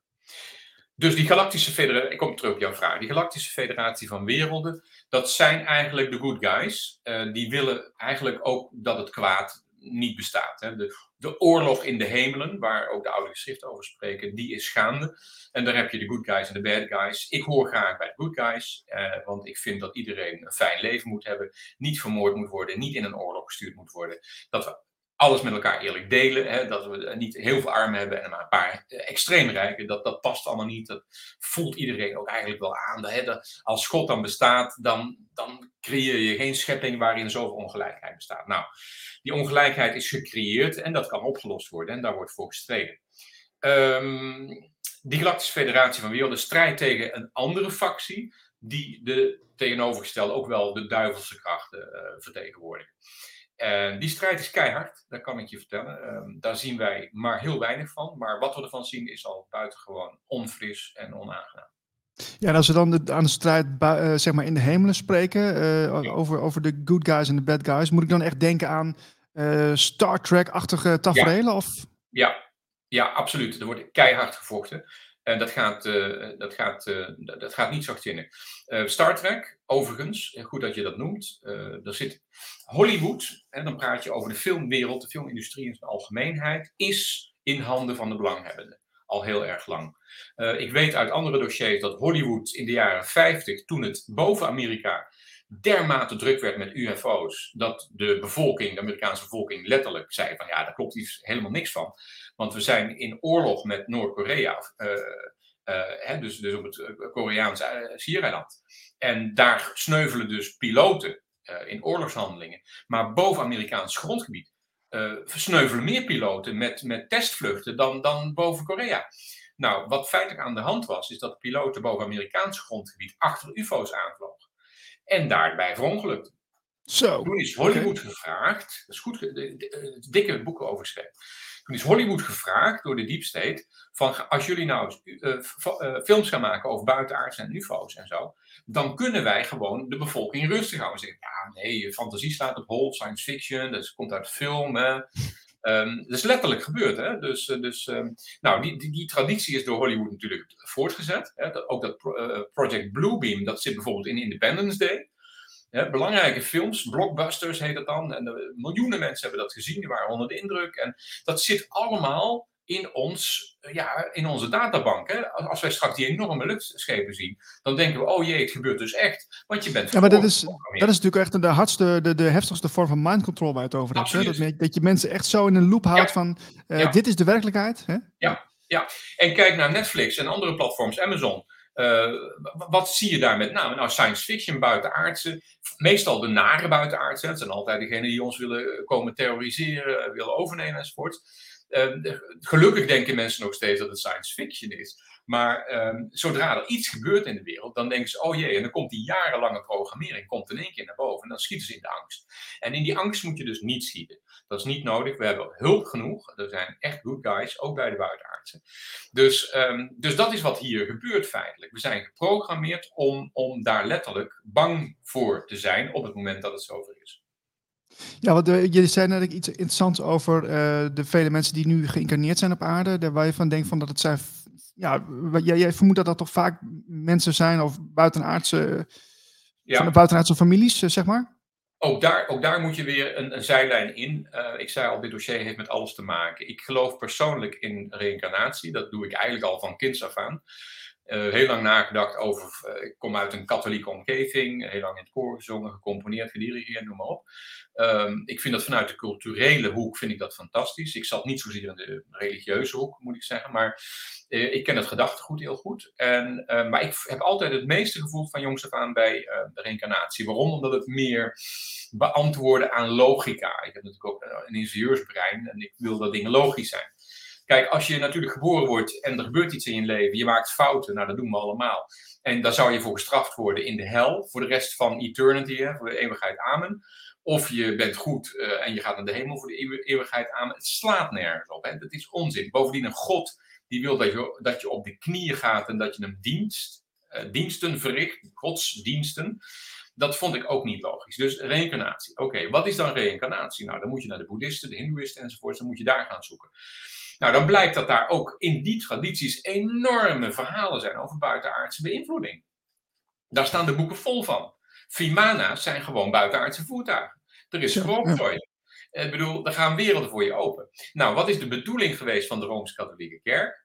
Dus die Galactische Federatie, ik kom terug op jouw vraag, die Galactische Federatie van Werelden, dat zijn eigenlijk de good guys. Uh, die willen eigenlijk ook dat het kwaad niet bestaat. Hè. De, de oorlog in de hemelen, waar ook de oude geschriften over spreken, die is gaande. En daar heb je de good guys en de bad guys. Ik hoor graag bij de good guys, eh, want ik vind dat iedereen een fijn leven moet hebben, niet vermoord moet worden, niet in een oorlog gestuurd moet worden. Dat we alles met elkaar eerlijk delen. Hè, dat we niet heel veel armen hebben en maar een paar extreem rijken. Dat, dat past allemaal niet. Dat voelt iedereen ook eigenlijk wel aan. Hè, als God dan bestaat, dan, dan creëer je geen schepping waarin zoveel ongelijkheid bestaat. Nou, die ongelijkheid is gecreëerd en dat kan opgelost worden. En daar wordt voor gestreden. Um, die Galactische Federatie van Werelden strijdt tegen een andere factie. Die de tegenovergestelde ook wel de duivelse krachten uh, vertegenwoordigt. En die strijd is keihard, dat kan ik je vertellen. Um, daar zien wij maar heel weinig van. Maar wat we ervan zien is al buitengewoon onfris en onaangenaam. Ja, en als we dan de, aan de strijd uh, zeg maar in de hemelen spreken, uh, ja. over, over de good guys en de bad guys, moet ik dan echt denken aan uh, Star Trek-achtige tafereelen? Ja. Of? Ja. ja, absoluut. Er wordt keihard gevochten. En dat gaat, uh, dat gaat, uh, dat gaat niet zachtzinnig. Uh, Star Trek, overigens, goed dat je dat noemt. er zit Hollywood, en dan praat je over de filmwereld, de filmindustrie in zijn algemeenheid, is in handen van de belanghebbenden. Al heel erg lang. ik weet uit andere dossiers dat Hollywood in de jaren 50, toen het boven Amerika dermate druk werd met UFO's, dat de bevolking, de Amerikaanse bevolking, letterlijk zei van ja, daar klopt iets helemaal niks van. Want we zijn in oorlog met Noord-Korea, uh, uh, dus, dus op het Koreaanse uh, Schiereiland. En daar sneuvelen dus piloten in oorlogshandelingen. Maar boven Amerikaans grondgebied sneuvelen meer piloten met, met testvluchten dan, dan boven Korea. Nou, wat feitelijk aan de hand was, is dat piloten boven Amerikaans grondgebied achter UFO's aanvlogen. En daarbij verongelukt. Zo. Toen is Hollywood okay. gevraagd, dat is goed, de, de, de, dikke boeken over geschreven. Toen is Hollywood gevraagd door de Deep State: van als jullie nou uh, uh, films gaan maken over buitenaards en UFO's en zo, dan kunnen wij gewoon de bevolking rustig houden. Zeggen, ja, nee, fantasie staat op hol, science fiction, dat komt uit film. Hè. Ehm, dat is letterlijk gebeurd. Hè? Dus, dus ehm, nou, die, die, die, traditie is door Hollywood natuurlijk voortgezet. Hè? ook dat Project Bluebeam, dat zit bijvoorbeeld in Independence Day. belangrijke films, blockbusters heet dat dan. En miljoenen mensen hebben dat gezien, die waren onder de indruk. En dat zit allemaal in, ons, ja, in onze databank. Hè? Als wij straks die enorme luchtschepen zien, dan denken we, oh jee, het gebeurt dus echt. Want je bent Ja, maar dat is, dat is natuurlijk echt de hardste, de, de heftigste vorm van mind control waar je het over hebt. Hè? Dat, dat, je mensen echt zo in een loop houdt van, uh, dit is de werkelijkheid. Hè? Ja, ja, en kijk naar Netflix en andere platforms, Amazon. Uh, wat zie je daar met name? Nou, science fiction, buitenaardse. Meestal de nare buitenaardse. Het zijn altijd degenen die ons willen komen terroriseren, willen overnemen enzovoort. Ehm, gelukkig denken mensen nog steeds dat het science fiction is. Maar ehm, zodra er iets gebeurt in de wereld, dan denken ze: oh jee, en dan komt die jarenlange programmering komt in één keer naar boven. En dan schieten ze in de angst. En in die angst moet je dus niet schieten. Dat is niet nodig. We hebben hulp genoeg. Er zijn echt good guys, ook bij de buitenaardsen. Dus, ehm, dus dat is wat hier gebeurt feitelijk. We zijn geprogrammeerd om, om daar letterlijk bang voor te zijn op het moment dat het zover is. Ja, want uh, je zei net iets interessants over uh, de vele mensen die nu geïncarneerd zijn op aarde. Daar waar je van denkt van dat het zijn. Ja, jij, jij vermoedt dat dat toch vaak mensen zijn of buitenaardse. Ja. Van de buitenaardse families, zeg maar? Ook daar, ook daar moet je weer een, een zijlijn in. ik zei al, dit dossier heeft met alles te maken. Ik geloof persoonlijk in reïncarnatie. Dat doe ik eigenlijk al van kinds af aan. Uh, heel lang nagedacht over. Uh, ik kom uit een katholieke omgeving, heel lang in het koor gezongen, gecomponeerd, gedirigeerd, noem maar op. Um, ik vind dat vanuit de culturele hoek vind ik dat fantastisch. Ik zat niet zozeer in de religieuze hoek, moet ik zeggen, maar uh, ik ken het gedachtegoed heel goed. En, maar ik heb altijd het meeste gevoeld van jongs af aan bij de reïncarnatie. Waarom? Omdat het meer beantwoorden aan logica. Ik heb natuurlijk ook een ingenieursbrein en ik wil dat dingen logisch zijn. Kijk, als je natuurlijk geboren wordt en er gebeurt iets in je leven, je maakt fouten, nou dat doen we allemaal. En daar zou je voor gestraft worden in de hel, voor de rest van eternity, hè, voor de eeuwigheid, amen. Of je bent goed uh, en je gaat naar de hemel voor de eeuwigheid, amen. Het slaat nergens op, hè. dat is onzin. Bovendien een God die wil dat je, dat je op de knieën gaat en dat je hem dienst, uh, diensten verricht, godsdiensten. Dat vond ik ook niet logisch. Dus reïncarnatie. Oké, wat is dan reïncarnatie? Nou, dan moet je naar de boeddhisten, de hindoeïsten enzovoort, dan moet je daar gaan zoeken. Nou, dan blijkt dat daar ook in die tradities enorme verhalen zijn over buitenaardse beïnvloeding. Daar staan de boeken vol van. Vimana's zijn gewoon buitenaardse voertuigen. Er is gewoon voor je. Ik bedoel, er gaan werelden voor je open. Nou, wat is de bedoeling geweest van de Rooms-Katholieke Kerk?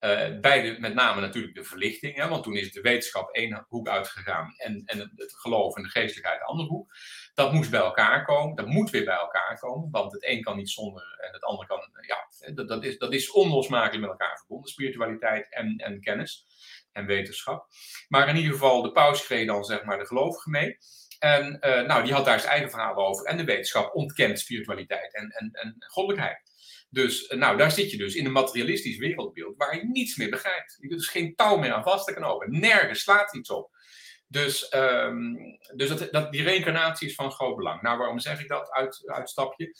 Uh, bij de, met name natuurlijk de verlichting, hè, want toen is de wetenschap één hoek uitgegaan en, en het, het geloof en de geestelijkheid de andere hoek. Dat moest bij elkaar komen, dat moet weer bij elkaar komen, want het een kan niet zonder en het ander kan, ja, dat, dat, is, dat is onlosmakelijk met elkaar verbonden, spiritualiteit en, en kennis en wetenschap. Maar in ieder geval, de paus kreeg dan zeg maar de gelovigen mee. En uh, nou, die had daar zijn eigen verhaal over. En de wetenschap ontkent spiritualiteit en, en, en goddelijkheid. Dus uh, nou, daar zit je dus in een materialistisch wereldbeeld waar je niets meer begrijpt. Je kunt dus geen touw meer aan vast te knopen. Nergens slaat iets op. Dus, um, dus dat, dat, die reïncarnatie is van groot belang. Nou, waarom zeg ik dat? Uit, uitstapje.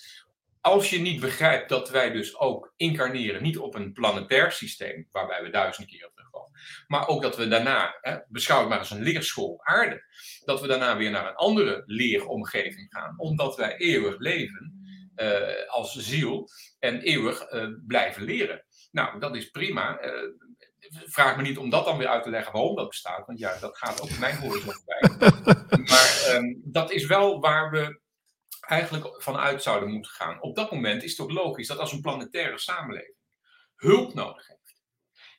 Als je niet begrijpt dat wij dus ook incarneren, niet op een planetair systeem, waarbij we duizend keer maar ook dat we daarna, hè, beschouw het maar als een leerschool aarde, dat we daarna weer naar een andere leeromgeving gaan, omdat wij eeuwig leven uh, als ziel en eeuwig uh, blijven leren. Nou, dat is prima. Uh, vraag me niet om dat dan weer uit te leggen waarom dat bestaat. Want ja, dat gaat ook mijn horizon voorbij. maar um, dat is wel waar we eigenlijk vanuit zouden moeten gaan. Op dat moment is het ook logisch dat als een planetaire samenleving hulp nodig heeft,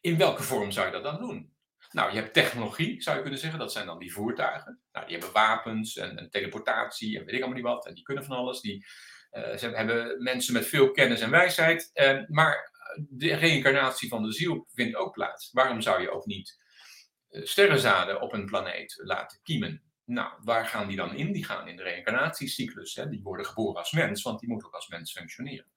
in welke vorm zou je dat dan doen? Nou, je hebt technologie, zou je kunnen zeggen. Dat zijn dan die voertuigen. Nou, die hebben wapens en, en teleportatie en weet ik allemaal niet wat. En die kunnen van alles. Die uh, ze hebben mensen met veel kennis en wijsheid. Uh, maar de reïncarnatie van de ziel vindt ook plaats. Waarom zou je ook niet uh, sterrenzaden op een planeet laten kiemen? Nou, waar gaan die dan in? Die gaan in de reïncarnatiecyclus. Hè? Die worden geboren als mens, want die moeten ook als mens functioneren.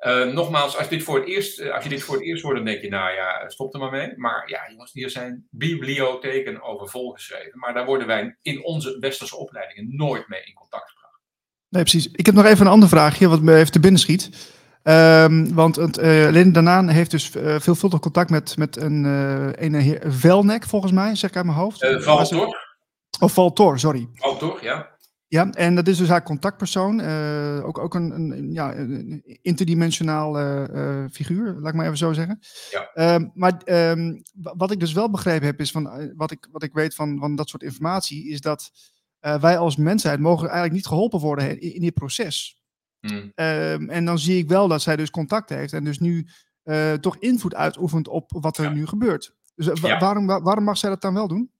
Uh, nogmaals, als, dit voor het eerst, als je dit voor het eerst hoort, dan denk je, nou ja, stop er maar mee. Maar ja, jongens, hier zijn bibliotheken over volgeschreven. Maar daar worden wij in onze westerse opleidingen nooit mee in contact gebracht. Nee, precies. Ik heb nog even een ander vraagje, wat me even te binnen schiet. Um, want het, uh, Lynn Danaan heeft dus uh, veelvuldig contact met, met een, uh, een heer Velnek, volgens mij, zeg ik uit mijn hoofd. Valtor. Of Valtor, sorry. Valtor, ja. Ja, en dat is dus haar contactpersoon. Uh, ook ook een, een, ja, een interdimensionaal uh, figuur, laat ik maar even zo zeggen. Ja. Uh, maar um, wat ik dus wel begrepen heb, is van wat ik, wat ik weet van, van dat soort informatie, is dat wij als mensheid mogen eigenlijk niet geholpen worden in, in dit proces. Hmm. en dan zie ik wel dat zij dus contact heeft en dus nu toch invloed uitoefent op wat er Ja. nu gebeurt. Dus waarom, waarom mag zij dat dan wel doen?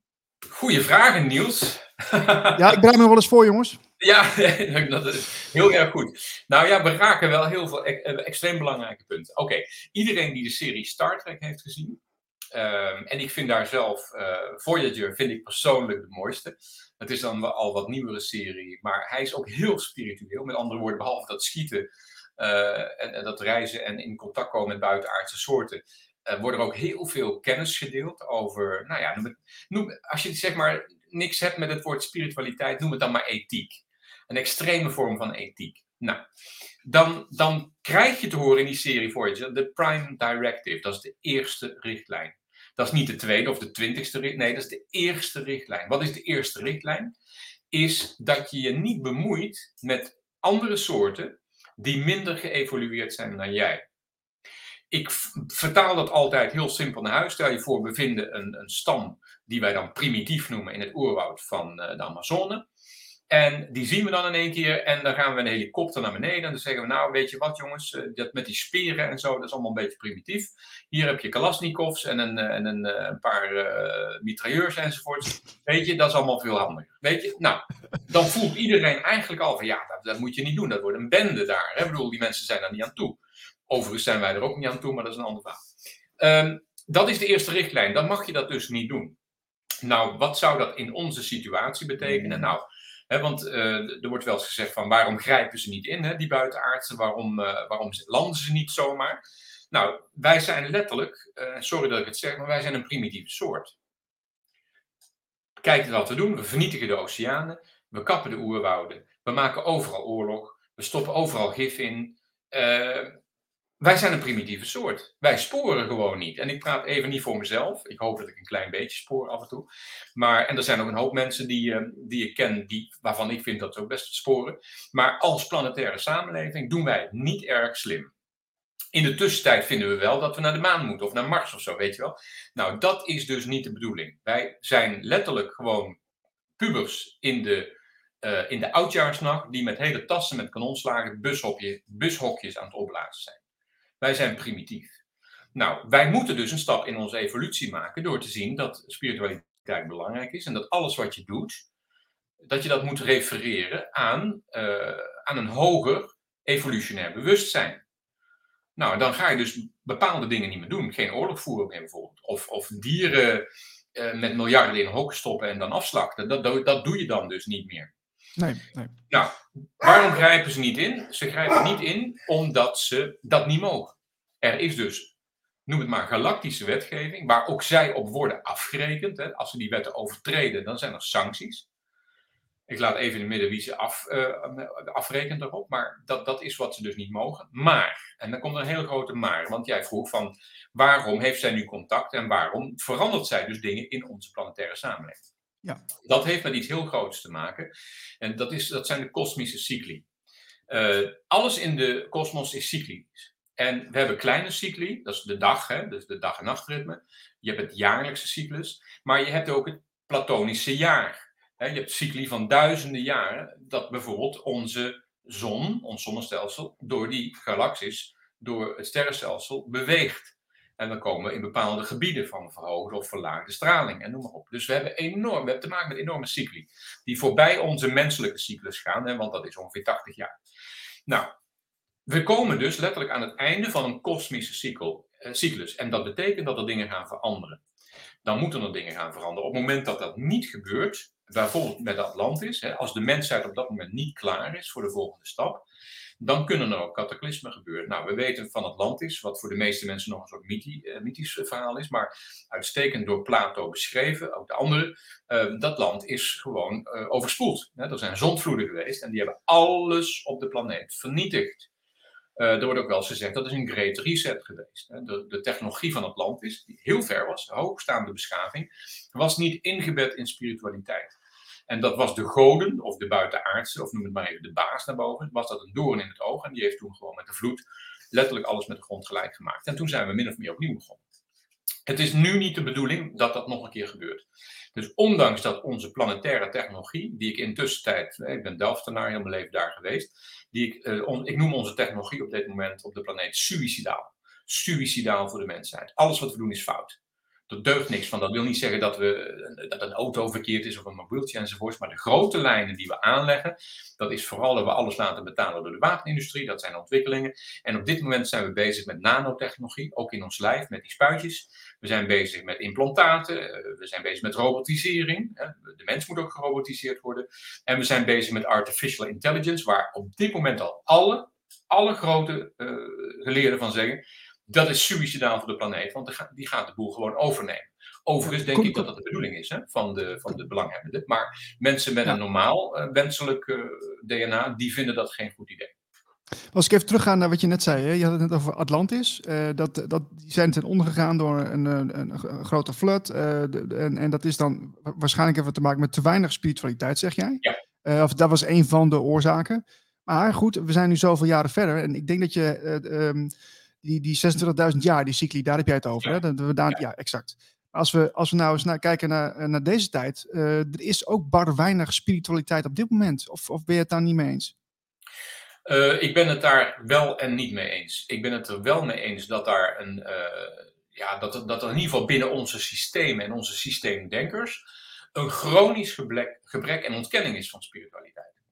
Goeie vragen, Niels. Ja, ik bereid me wel eens voor, jongens. Ja, dat is heel erg goed. Nou ja, we raken wel heel veel e- eh, extreem belangrijke punten. Oké, iedereen die de serie Star Trek heeft gezien, ehm, en ik vind daar zelf eh, Voyager vind ik persoonlijk de mooiste. Het is dan wel al wat nieuwere serie, maar hij is ook heel spiritueel. Met andere woorden, behalve dat schieten eh, en, en dat reizen en in contact komen met buitenaardse soorten, eh, wordt er ook heel veel kennis gedeeld over, nou ja, noem, als je zeg maar niks hebt met het woord spiritualiteit, noem het dan maar ethiek. Een extreme vorm van ethiek. Nou, dan, dan krijg je te horen in die serie Voyager de Prime Directive. Dat is de eerste richtlijn. Dat is niet de tweede of de twintigste richtlijn. Nee, dat is de eerste richtlijn. Wat is de eerste richtlijn? Is dat je je niet bemoeit met andere soorten die minder geëvolueerd zijn dan jij. Ik vertaal dat altijd heel simpel naar huis. Stel je voor, we vinden een, een stam die wij dan primitief noemen in het oerwoud van eh, de Amazone. En die zien we dan in één keer en dan gaan we een helikopter naar beneden. En dan zeggen we, nou weet je wat jongens, eh, dat met die speren en zo, dat is allemaal een beetje primitief. Hier heb je Kalasnikovs en een, eh, en een, een paar mitrailleurs enzovoorts. Weet je, dat is allemaal veel handiger. Weet je, nou, dan voelt iedereen eigenlijk al van, ja, dat, dat moet je niet doen. Dat wordt een bende daar. Ik bedoel, die mensen zijn daar niet aan toe. Overigens zijn wij er ook niet aan toe, maar dat is een ander verhaal. Ehm, dat is de eerste richtlijn. Dan mag je dat dus niet doen. Nou, wat zou dat in onze situatie betekenen? Nou, hè, want eh, er wordt wel eens gezegd van waarom grijpen ze niet in, hè, die buitenaardsen? Waarom, eh, waarom landen ze niet zomaar? Nou, wij zijn letterlijk, eh, sorry dat ik het zeg, maar wij zijn een primitieve soort. Kijk wat we doen. We vernietigen de oceanen. We kappen de oerwouden. We maken overal oorlog. We stoppen overal gif in. Eh, wij zijn een primitieve soort. Wij sporen gewoon niet. En ik praat even niet voor mezelf. Ik hoop dat ik een klein beetje spoor af en toe. Maar, en er zijn ook een hoop mensen die, eh, die ik ken, die, waarvan ik vind dat ze ook best sporen. Maar als planetaire samenleving doen wij het niet erg slim. In de tussentijd vinden we wel dat we naar de maan moeten of naar Mars of zo, weet je wel. Nou, dat is dus niet de bedoeling. Wij zijn letterlijk gewoon pubers in de, eh, in de oudjaarsnacht die met hele tassen met kanonslagen bushokje, bushokjes aan het opblazen zijn. Wij zijn primitief. Nou, wij moeten dus een stap in onze evolutie maken door te zien dat spiritualiteit belangrijk is en dat alles wat je doet, dat je dat moet refereren aan, eh, aan een hoger evolutionair bewustzijn. Nou, dan ga je dus bepaalde dingen niet meer doen. Geen oorlog voeren meer bijvoorbeeld. Of, of dieren eh, met miljarden in hokken stoppen en dan afslachten. Dat, dat, dat doe je dan dus niet meer. Nee, nee. Nou, waarom grijpen ze niet in? Ze grijpen niet in omdat ze dat niet mogen. Er is dus, noem het maar, galactische wetgeving, waar ook zij op worden afgerekend. Hè. Als ze die wetten overtreden, dan zijn er sancties. Ik laat even in het midden wie ze af, eh, afrekent daarop, maar dat, dat is wat ze dus niet mogen. Maar, en dan komt er een hele grote maar, want jij vroeg van waarom heeft zij nu contact en waarom verandert zij dus dingen in onze planetaire samenleving? Ja. Dat heeft met iets heel groots te maken en dat, is, dat zijn de kosmische cycli. Eh, alles in de kosmos is cyclisch. En we hebben kleine cycli, dat is de dag, hè, dus de dag- en nachtritme. Je hebt het jaarlijkse cyclus, maar je hebt ook het platonische jaar. Hè, je hebt cycli van duizenden jaren, dat bijvoorbeeld onze zon, ons zonnestelsel, door die galaxis, door het sterrenstelsel beweegt. En dan komen we in bepaalde gebieden van verhoogde of verlaagde straling en noem maar op. Dus we hebben, enorm, we hebben te maken met enorme cycli, die voorbij onze menselijke cyclus gaan, hè, want dat is ongeveer 80 jaar. Nou, we komen dus letterlijk aan het einde van een kosmische eh, cyclus. En dat betekent dat er dingen gaan veranderen. Dan moeten er dingen gaan veranderen. Op het moment dat dat niet gebeurt, bijvoorbeeld met Atlantis, hè, als de mensheid op dat moment niet klaar is voor de volgende stap, dan kunnen er ook cataclysmen gebeuren. Nou, we weten van Atlantis, wat voor de meeste mensen nog een soort eh, mythisch verhaal is, maar uitstekend door Plato beschreven, ook de andere, eh, dat land is gewoon eh, overspoeld. Hè. Er zijn zondvloeden geweest en die hebben alles op de planeet vernietigd. Uh, er wordt ook wel eens gezegd dat is een great reset geweest. Hè. De, technologie van Atlantis, die heel ver was, hoogstaande beschaving, was niet ingebed in spiritualiteit. En dat was de goden, of de buitenaardse, of noem het maar even de baas daarboven. Was dat een doorn in het oog. En die heeft toen gewoon met de vloed letterlijk alles met de grond gelijk gemaakt. En toen zijn we min of meer opnieuw begonnen. Het is nu niet de bedoeling dat dat nog een keer gebeurt. Dus ondanks dat onze planetaire technologie, die ik intussen tijd, ik ben Delftenaar heel mijn leven daar geweest, die ik, uh, ik noem onze technologie op dit moment op de planeet suicidaal. Suicidaal voor de mensheid. Alles wat we doen is fout. Er deugt niks van. Dat wil niet zeggen dat, we, dat een auto verkeerd is of een mobieltje enzovoorts. Maar de grote lijnen die we aanleggen, dat is vooral dat we alles laten betalen door de wapenindustrie. Dat zijn ontwikkelingen. En op dit moment zijn we bezig met nanotechnologie, ook in ons lijf, met die spuitjes. We zijn bezig met implantaten. Eh, we zijn bezig met robotisering. De mens moet ook gerobotiseerd worden. En we zijn bezig met artificial intelligence, waar op dit moment al alle, alle grote uh, geleerden van zeggen dat is suicidaal voor de planeet, want die gaat de boel gewoon overnemen. Overigens denk ik dat dat de bedoeling is hè, van, de, van de belanghebbenden. Maar mensen met een normaal uh, wenselijk uh, DNA, die vinden dat geen goed idee. Als ik even terugga naar wat je net zei, hè? je had het net over Atlantis. Uh, dat, dat, die zijn ten onder gegaan door een, een, een grote flood. De, en, en dat is dan waarschijnlijk even te maken met te weinig spiritualiteit, zeg jij? Ja. of dat was een van de oorzaken. Maar goed, we zijn nu zoveel jaren verder. En ik denk dat je um, die, die 26.000 jaar, die cycli, daar heb jij het over. Ja, hè? Dat we daar, ja. ja. exact. Als we, als we nou eens naar, kijken naar, eh, naar deze tijd, er is ook bar weinig spiritualiteit op dit moment. Of, of ben je het daar niet mee eens? Uh, ik ben het daar wel en niet mee eens. Ik ben het er wel mee eens dat daar een, ja, dat, dat er in ieder geval binnen onze systemen en onze systeemdenkers een chronisch gebrek, en ontkenning is van spiritualiteit.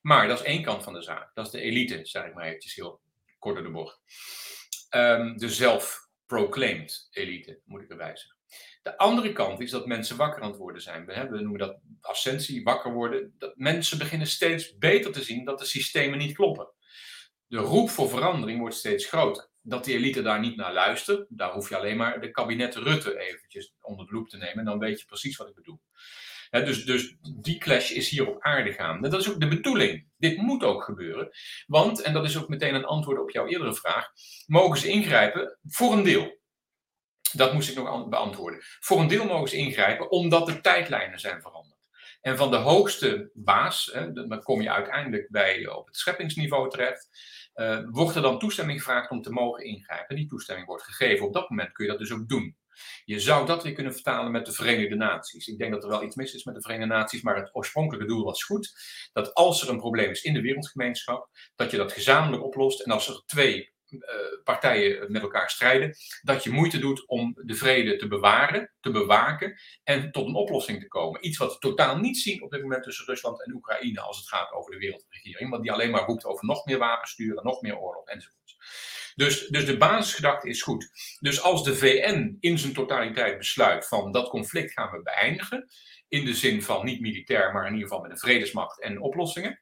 Maar dat is één kant van de zaak. Dat is de elite, zeg ik maar eventjes heel kort door de bocht. Um, de zelf-proclaimed elite, moet ik erbij zeggen. De andere kant is dat mensen wakker aan het worden zijn. We, hebben, noemen dat ascensie, wakker worden. Dat mensen beginnen steeds beter te zien dat de systemen niet kloppen. De roep voor verandering wordt steeds groter. Dat die elite daar niet naar luistert, daar hoef je alleen maar de kabinet Rutte eventjes onder de loep te nemen. En dan weet je precies wat ik bedoel dus, dus die clash is hier op aarde gaan. Dat is ook de bedoeling. Dit moet ook gebeuren. Want, en dat is ook meteen een antwoord op jouw eerdere vraag, mogen ze ingrijpen voor een deel. Dat moest ik nog beantwoorden. Voor een deel mogen ze ingrijpen omdat de tijdlijnen zijn veranderd. En van de hoogste baas, hè, dan kom je uiteindelijk bij, op het scheppingsniveau terecht, uh, wordt er dan toestemming gevraagd om te mogen ingrijpen. Die toestemming wordt gegeven. Op dat moment kun je dat dus ook doen. Je zou dat weer kunnen vertalen met de Verenigde Naties. Ik denk dat er wel iets mis is met de Verenigde Naties, maar het oorspronkelijke doel was goed. Dat als er een probleem is in de wereldgemeenschap, dat je dat gezamenlijk oplost. En als er twee partijen met elkaar strijden, dat je moeite doet om de vrede te bewaren, te bewaken en tot een oplossing te komen. Iets wat we totaal niet zien op dit moment tussen Rusland en Oekraïne als het gaat over de wereldregering, want die alleen maar roept over nog meer wapensturen, nog meer oorlog enzovoort. Dus, dus de basisgedachte is goed. Dus als de VN in zijn totaliteit besluit van dat conflict gaan we beëindigen, in de zin van niet militair, maar in ieder geval met een vredesmacht en oplossingen,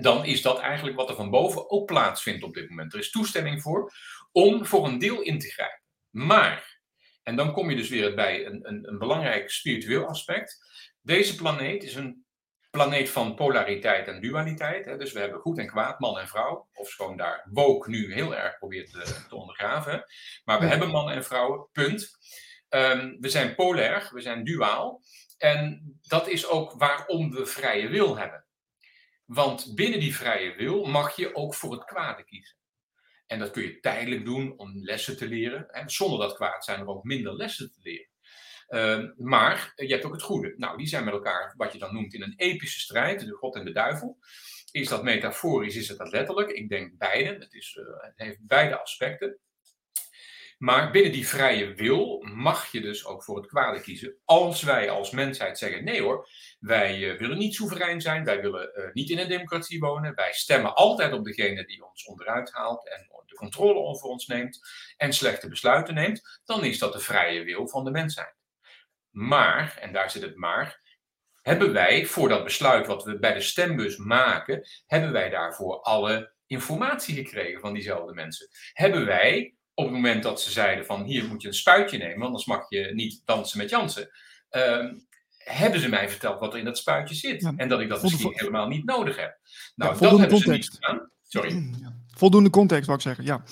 dan is dat eigenlijk wat er van boven ook plaatsvindt op dit moment. Er is toestemming voor om voor een deel in te grijpen. Maar, en dan kom je dus weer bij een, een, een belangrijk spiritueel aspect. Deze planeet is een planeet van polariteit en dualiteit. Hè. Dus we hebben goed en kwaad, man en vrouw. Of gewoon daar woke nu heel erg probeert te, te ondergraven. Maar we hebben man en vrouwen, punt. Um, we zijn polair, we zijn duaal. En dat is ook waarom we vrije wil hebben. Want binnen die vrije wil mag je ook voor het kwade kiezen. En dat kun je tijdelijk doen om lessen te leren. En zonder dat kwaad zijn er ook minder lessen te leren. Uh, maar je hebt ook het goede. Nou, die zijn met elkaar, wat je dan noemt, in een epische strijd, de God en de duivel. Is dat metaforisch, is het dat letterlijk? Ik denk beide. Het, is, uh, het heeft beide aspecten. Maar binnen die vrije wil mag je dus ook voor het kwade kiezen. Als wij als mensheid zeggen: nee hoor, wij uh, willen niet soeverein zijn, wij willen uh, niet in een democratie wonen, wij stemmen altijd op degene die ons onderuit haalt en de controle over ons neemt en slechte besluiten neemt, dan is dat de vrije wil van de mensheid. Maar, en daar zit het maar, hebben wij voor dat besluit wat we bij de stembus maken, hebben wij daarvoor alle informatie gekregen van diezelfde mensen? Hebben wij op het moment dat ze zeiden van hier moet je een spuitje nemen, anders mag je niet dansen met Jansen. Uh, hebben ze mij verteld wat er in dat spuitje zit. Ja, en dat ik dat misschien helemaal niet nodig heb. Nou, ja, dat hebben context. ze niet gedaan. Sorry. Ja. Voldoende context, wou ik zeggen, ja.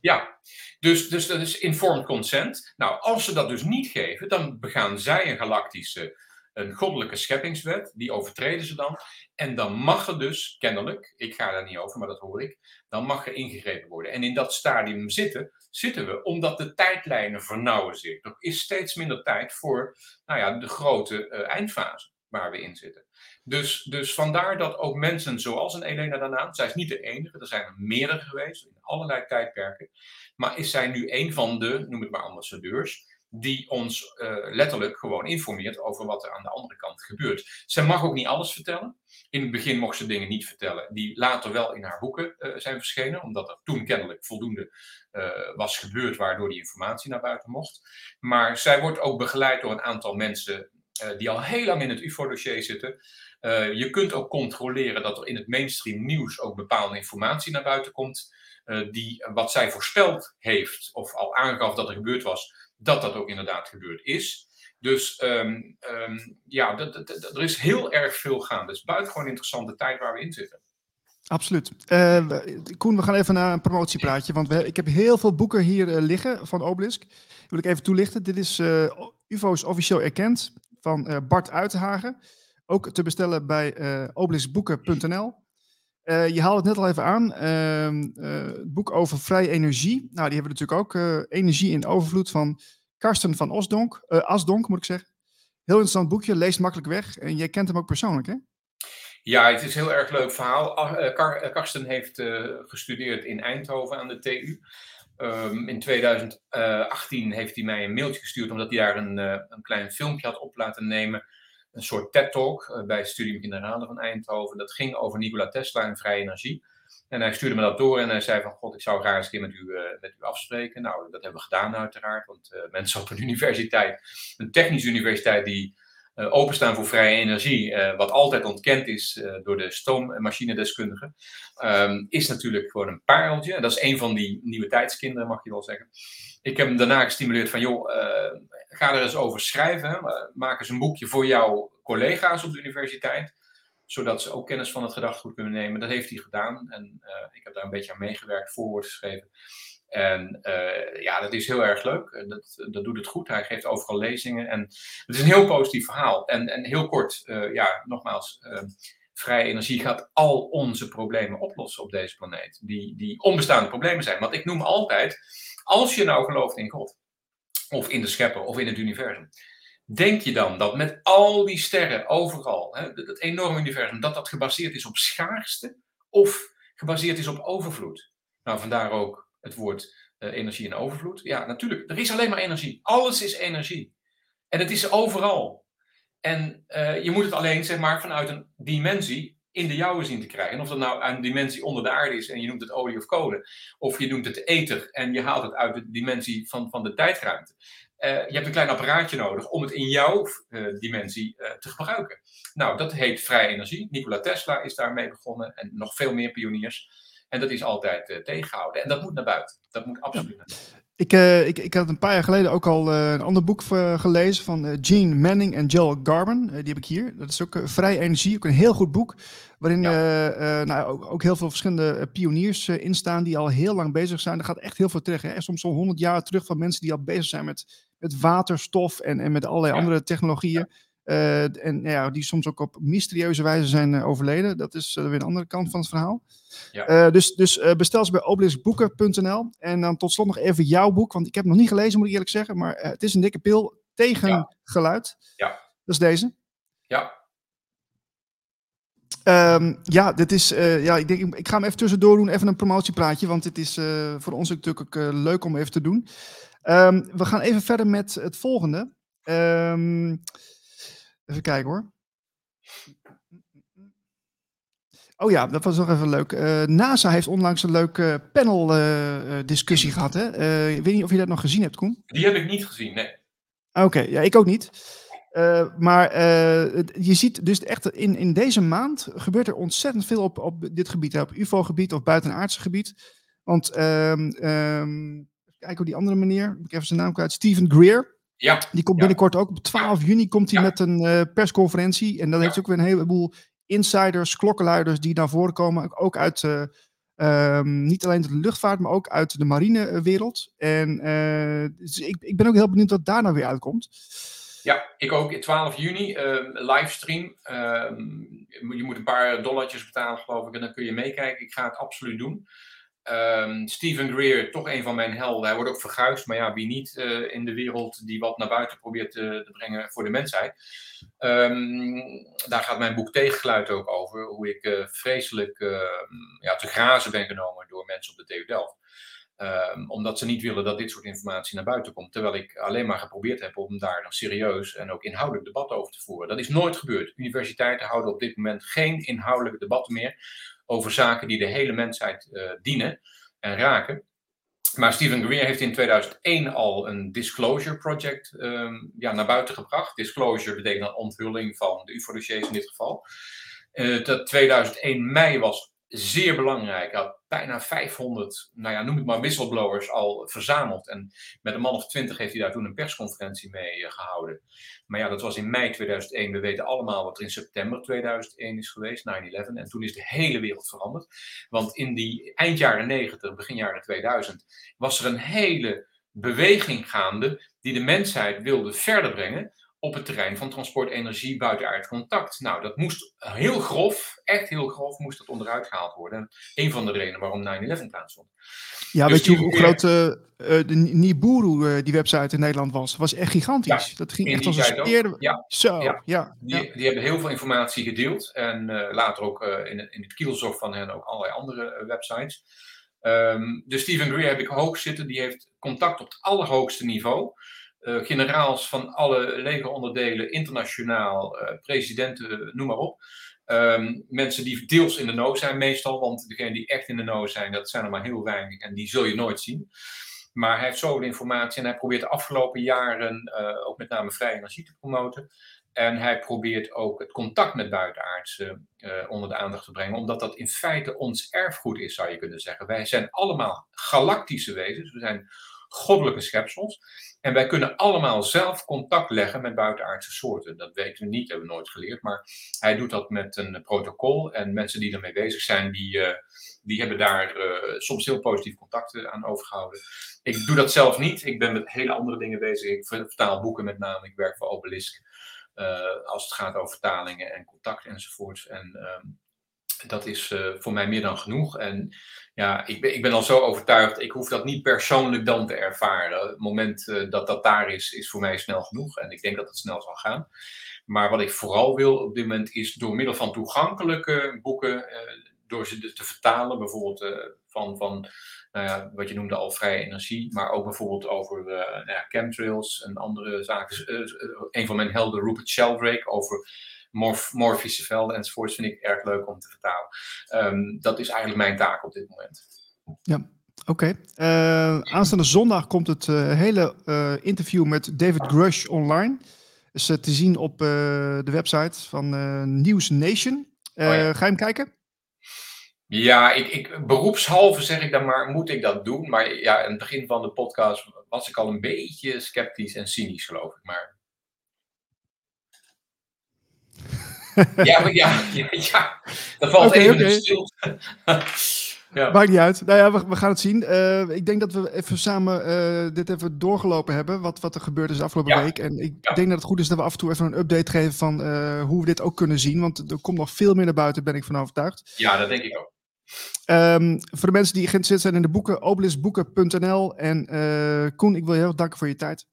Ja, dus, dus dat is informed consent. Nou, als ze dat dus niet geven, dan begaan zij een galactische een goddelijke scheppingswet, die overtreden ze dan. En dan mag er dus, kennelijk, ik ga daar niet over, maar dat hoor ik, dan mag er ingegrepen worden. En in dat stadium zitten, zitten we, omdat de tijdlijnen vernauwen zich. Er is steeds minder tijd voor nou ja, de grote uh, eindfase waar we in zitten. Dus, dus vandaar dat ook mensen zoals een Elena daarna, zij is niet de enige, er zijn er meerdere geweest in allerlei tijdperken, maar is zij nu een van de, noem het maar ambassadeurs, die ons uh, letterlijk gewoon informeert over wat er aan de andere kant gebeurt. Zij mag ook niet alles vertellen. In het begin mocht ze dingen niet vertellen, die later wel in haar boeken uh, zijn verschenen, omdat er toen kennelijk voldoende uh, was gebeurd waardoor die informatie naar buiten mocht. Maar zij wordt ook begeleid door een aantal mensen die al heel lang in het UFO-dossier zitten. je kunt ook controleren dat er in het mainstream nieuws ook bepaalde informatie naar buiten komt. Die wat zij voorspeld heeft, of al aangaf dat er gebeurd was, dat dat ook inderdaad gebeurd is. Dus um, um, ja, er is heel erg veel gaan. Het is buitengewoon interessante tijd waar we in zitten. Absoluut. Uh, Koen, we gaan even naar een promotiepraatje. Want ik heb heel veel boeken hier uh, liggen van Obelisk. Die wil ik even toelichten. Dit is uh, UFO's officieel erkend van Bart Uitenhagen. Ook te bestellen bij obeliskboeken.nl. je haalde het net al even aan. Ehm, het boek over vrije energie. Nou, die hebben we natuurlijk ook. energie in overvloed van Karsten van Osdonk, Asdonk, moet ik zeggen. Heel interessant boekje, leest makkelijk weg. En jij kent hem ook persoonlijk, hè? Ja, het is een heel erg leuk verhaal. Karsten heeft gestudeerd in Eindhoven aan de TU. Um, in 2018 heeft hij mij een mailtje gestuurd omdat hij daar een, een klein filmpje had op laten nemen een soort TED-talk uh, bij het Studium Generale van Eindhoven. Dat ging over Nikola Tesla en vrije energie. En hij stuurde me dat door en hij zei van, god, ik zou graag eens een keer met u, uh, met u afspreken. Nou, dat hebben we gedaan uiteraard, want uh, mensen op een universiteit, een technische universiteit die openstaan voor vrije energie, wat altijd ontkend is door de stoom- en machinedeskundigen, um, is natuurlijk gewoon een pareltje. Dat is een van die nieuwe tijdskinderen, mag je wel zeggen. Ik heb hem daarna gestimuleerd van, joh, ga er eens over schrijven. Maak eens een boekje voor jouw collega's op de universiteit zodat ze ook kennis van het gedachtegoed kunnen nemen. Dat heeft hij gedaan en uh, ik heb daar een beetje aan meegewerkt, voorwoord geschreven. En ja, dat is heel erg leuk. Dat, dat doet het goed. Hij geeft overal lezingen. En het is een heel positief verhaal. En, en heel kort, ja, nogmaals, vrije energie gaat al onze problemen oplossen op deze planeet. Die, die onbestaande problemen zijn. Want ik noem altijd, als je nou gelooft in God, of in de schepper, of in het universum, Denk je dan dat met al die sterren overal, hè, het enorme universum, dat dat gebaseerd is op schaarste of gebaseerd is op overvloed? Nou, vandaar ook het woord uh, energie en overvloed. Ja, natuurlijk, er is alleen maar energie. Alles is energie. En het is overal. En uh, je moet het alleen, zeg maar, vanuit een dimensie in de jouwe zien te krijgen. En of dat nou een dimensie onder de aarde is en je noemt het olie of kolen, of je noemt het ether en je haalt het uit de dimensie van, van de tijdruimte. Uh, je hebt een klein apparaatje nodig om het in jouw uh, dimensie uh, te gebruiken. Nou, dat heet vrije energie. Nikola Tesla is daarmee begonnen en nog veel meer pioniers. En dat is altijd tegengehouden. En dat moet naar buiten. Dat moet absoluut naar buiten. Ik, ik, ik had een paar jaar geleden ook al een ander boek gelezen van Gene Manning en Joel Garben. die heb ik hier. Dat is ook Vrije Energie, ook een heel goed boek. Waarin ja. nou, ook, ook, heel veel verschillende pioniers in staan die al heel lang bezig zijn. Er gaat echt heel veel terug. Hè? Soms al honderd jaar terug van mensen die al bezig zijn met met waterstof en, en met allerlei ja. andere technologieën. Ja. Uh, en ja, die soms ook op mysterieuze wijze zijn uh, overleden. Dat is uh, weer een andere kant van het verhaal. Ja. dus dus bestel ze bij obeliskboeken.nl. En dan tot slot nog even jouw boek. Want ik heb het nog niet gelezen, moet ik eerlijk zeggen. Maar het is een dikke pil tegen ja. geluid. Ja. Dat is deze. Ja. Um, ja, dit is, ja, ik, denk, ik ga hem even tussendoor doen. Even een promotiepraatje. Want het is voor ons natuurlijk ook leuk om even te doen. Um, we gaan even verder met het volgende. Um, even kijken hoor. Oh ja, dat was nog even leuk. Uh, NASA heeft onlangs een leuke panel uh, discussie gehad. Hè? Uh, ik weet niet of je dat nog gezien hebt, Koen. Die heb ik niet gezien, nee. Oké, okay, ja, ik ook niet. maar je ziet dus echt in, in deze maand gebeurt er ontzettend veel op, op dit gebied. Hè, op UFO-gebied of buitenaardse gebied. Want um, Kijk op die andere manier. Ik even zijn naam kwijt. Steven Greer. Ja. Die komt binnenkort ook. Op 12 juni komt hij met een uh, persconferentie. En dan heeft hij ook weer een heleboel insiders, klokkenluiders die naar voren komen. Ook uit, uh, um, niet alleen de luchtvaart, maar ook uit de marinewereld. En uh, dus ik, ik ben ook heel benieuwd wat daar nou weer uitkomt. Ja, ik ook. 12 juni, uh, livestream. Uh, je moet een paar dollartjes betalen, geloof ik, en dan kun je meekijken. Ik ga het absoluut doen. Um, Stephen Greer, toch een van mijn helden. Hij wordt ook verguisd, maar ja, wie niet uh, in de wereld die wat naar buiten probeert te, te brengen voor de mensheid. Um, daar gaat mijn boek Tegengeluid ook over. Hoe ik uh, vreselijk uh, ja, te grazen ben genomen door mensen op de TU Delft. Omdat ze niet willen dat dit soort informatie naar buiten komt. Terwijl ik alleen maar geprobeerd heb om daar een serieus en ook inhoudelijk debat over te voeren. Dat is nooit gebeurd. Universiteiten houden op dit moment geen inhoudelijke debatten meer over zaken die de hele mensheid uh, dienen en raken. Maar Stephen Greer heeft in 2001 al een disclosure project um, ja, naar buiten gebracht. Disclosure betekent een onthulling van de UFO-dossiers in dit geval. Uh, dat 2001 mei was zeer belangrijk. Hij had bijna 500, nou ja, noem het maar whistleblowers al verzameld. En met een man of twintig heeft hij daar toen een persconferentie mee uh, gehouden. Maar ja, dat was in mei 2001. We weten allemaal wat er in september 2001 is geweest, 9-11. En toen is de hele wereld veranderd. Want in die eind jaren 90, begin jaren 2000, was er een hele beweging gaande die de mensheid wilde verder brengen op het terrein van transport, energie, buitenaard contact. Nou, dat moest heel grof, echt heel grof, moest dat onderuit gehaald worden. Een van de redenen waarom 9-11 plaatsvond. Ja, dus weet je hoe, groot uh, de Nibiru, uh, die website in Nederland was? was echt gigantisch. Ja, dat ging echt als een speer. Ja, Zo, ja. ja. Die, die, hebben heel veel informatie gedeeld. En uh, later ook in, in het kielzog van hen ook allerlei andere websites. Um, dus Stephen Greer heb ik hoog zitten. Die heeft contact op het allerhoogste niveau. Uh, generaals van alle legeronderdelen, internationaal, uh, presidenten, noem maar op. Um, mensen die deels in de know zijn meestal, want degenen die echt in de know zijn, dat zijn er maar heel weinig en die zul je nooit zien. Maar hij heeft zoveel informatie en hij probeert de afgelopen jaren ook met name vrije energie te promoten. En hij probeert ook het contact met buitenaardsen onder de aandacht te brengen, omdat dat in feite ons erfgoed is, zou je kunnen zeggen. Wij zijn allemaal galactische wezens, we zijn goddelijke schepsels. En wij kunnen allemaal zelf contact leggen met buitenaardse soorten. Dat weten we niet, hebben we nooit geleerd. Maar hij doet dat met een protocol. En mensen die ermee bezig zijn, die, uh, die hebben daar uh, soms heel positief contact aan overgehouden. Ik doe dat zelf niet. Ik ben met hele andere dingen bezig. Ik vertaal boeken met name. Ik werk voor Obelisk. Als het gaat over vertalingen en contact enzovoorts. En um, dat is uh, voor mij meer dan genoeg. En ja, ik ben, ik ben al zo overtuigd, ik hoef dat niet persoonlijk dan te ervaren. Het moment uh, dat dat daar is, is voor mij snel genoeg. En ik denk dat het snel zal gaan. Maar wat ik vooral wil op dit moment is door middel van toegankelijke boeken, uh, door ze te vertalen, bijvoorbeeld van, van nou wat je noemde al vrije energie, maar ook bijvoorbeeld over nou chemtrails en andere zaken. een van mijn helden, Rupert Sheldrake, over morf, morfische velden enzovoorts vind ik erg leuk om te vertalen. Um, dat is eigenlijk mijn taak op dit moment. Ja, oké. Okay. Uh, aanstaande zondag komt het uh, hele uh, interview met David Grush online. Is te zien op de website van News Nation. Oh, ja. Ga je hem kijken? Ja, ik, ik, beroepshalve zeg ik dan maar, moet ik dat doen. Maar ja, in het begin van de podcast was ik al een beetje sceptisch en cynisch, geloof ik. Maar ja, maar ja, ja, ja, dat valt okay, even okay. stil. ja. Maakt niet uit. Nou ja, we, we gaan het zien. Uh, ik denk dat we even samen uh, dit even doorgelopen hebben, wat, wat er gebeurd is de afgelopen ja. week. En ik ja. denk dat het goed is dat we af en toe even een update geven van uh, hoe we dit ook kunnen zien. Want er komt nog veel meer naar buiten, ben ik van overtuigd. Ja, dat denk ik ook. Um, voor de mensen die geïnteresseerd zijn in de boeken, obelisboeken.nl. En Koen, ik wil je heel erg danken voor je tijd.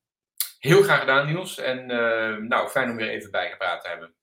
Heel graag gedaan, Niels. En nou, fijn om weer even bijgepraat te hebben.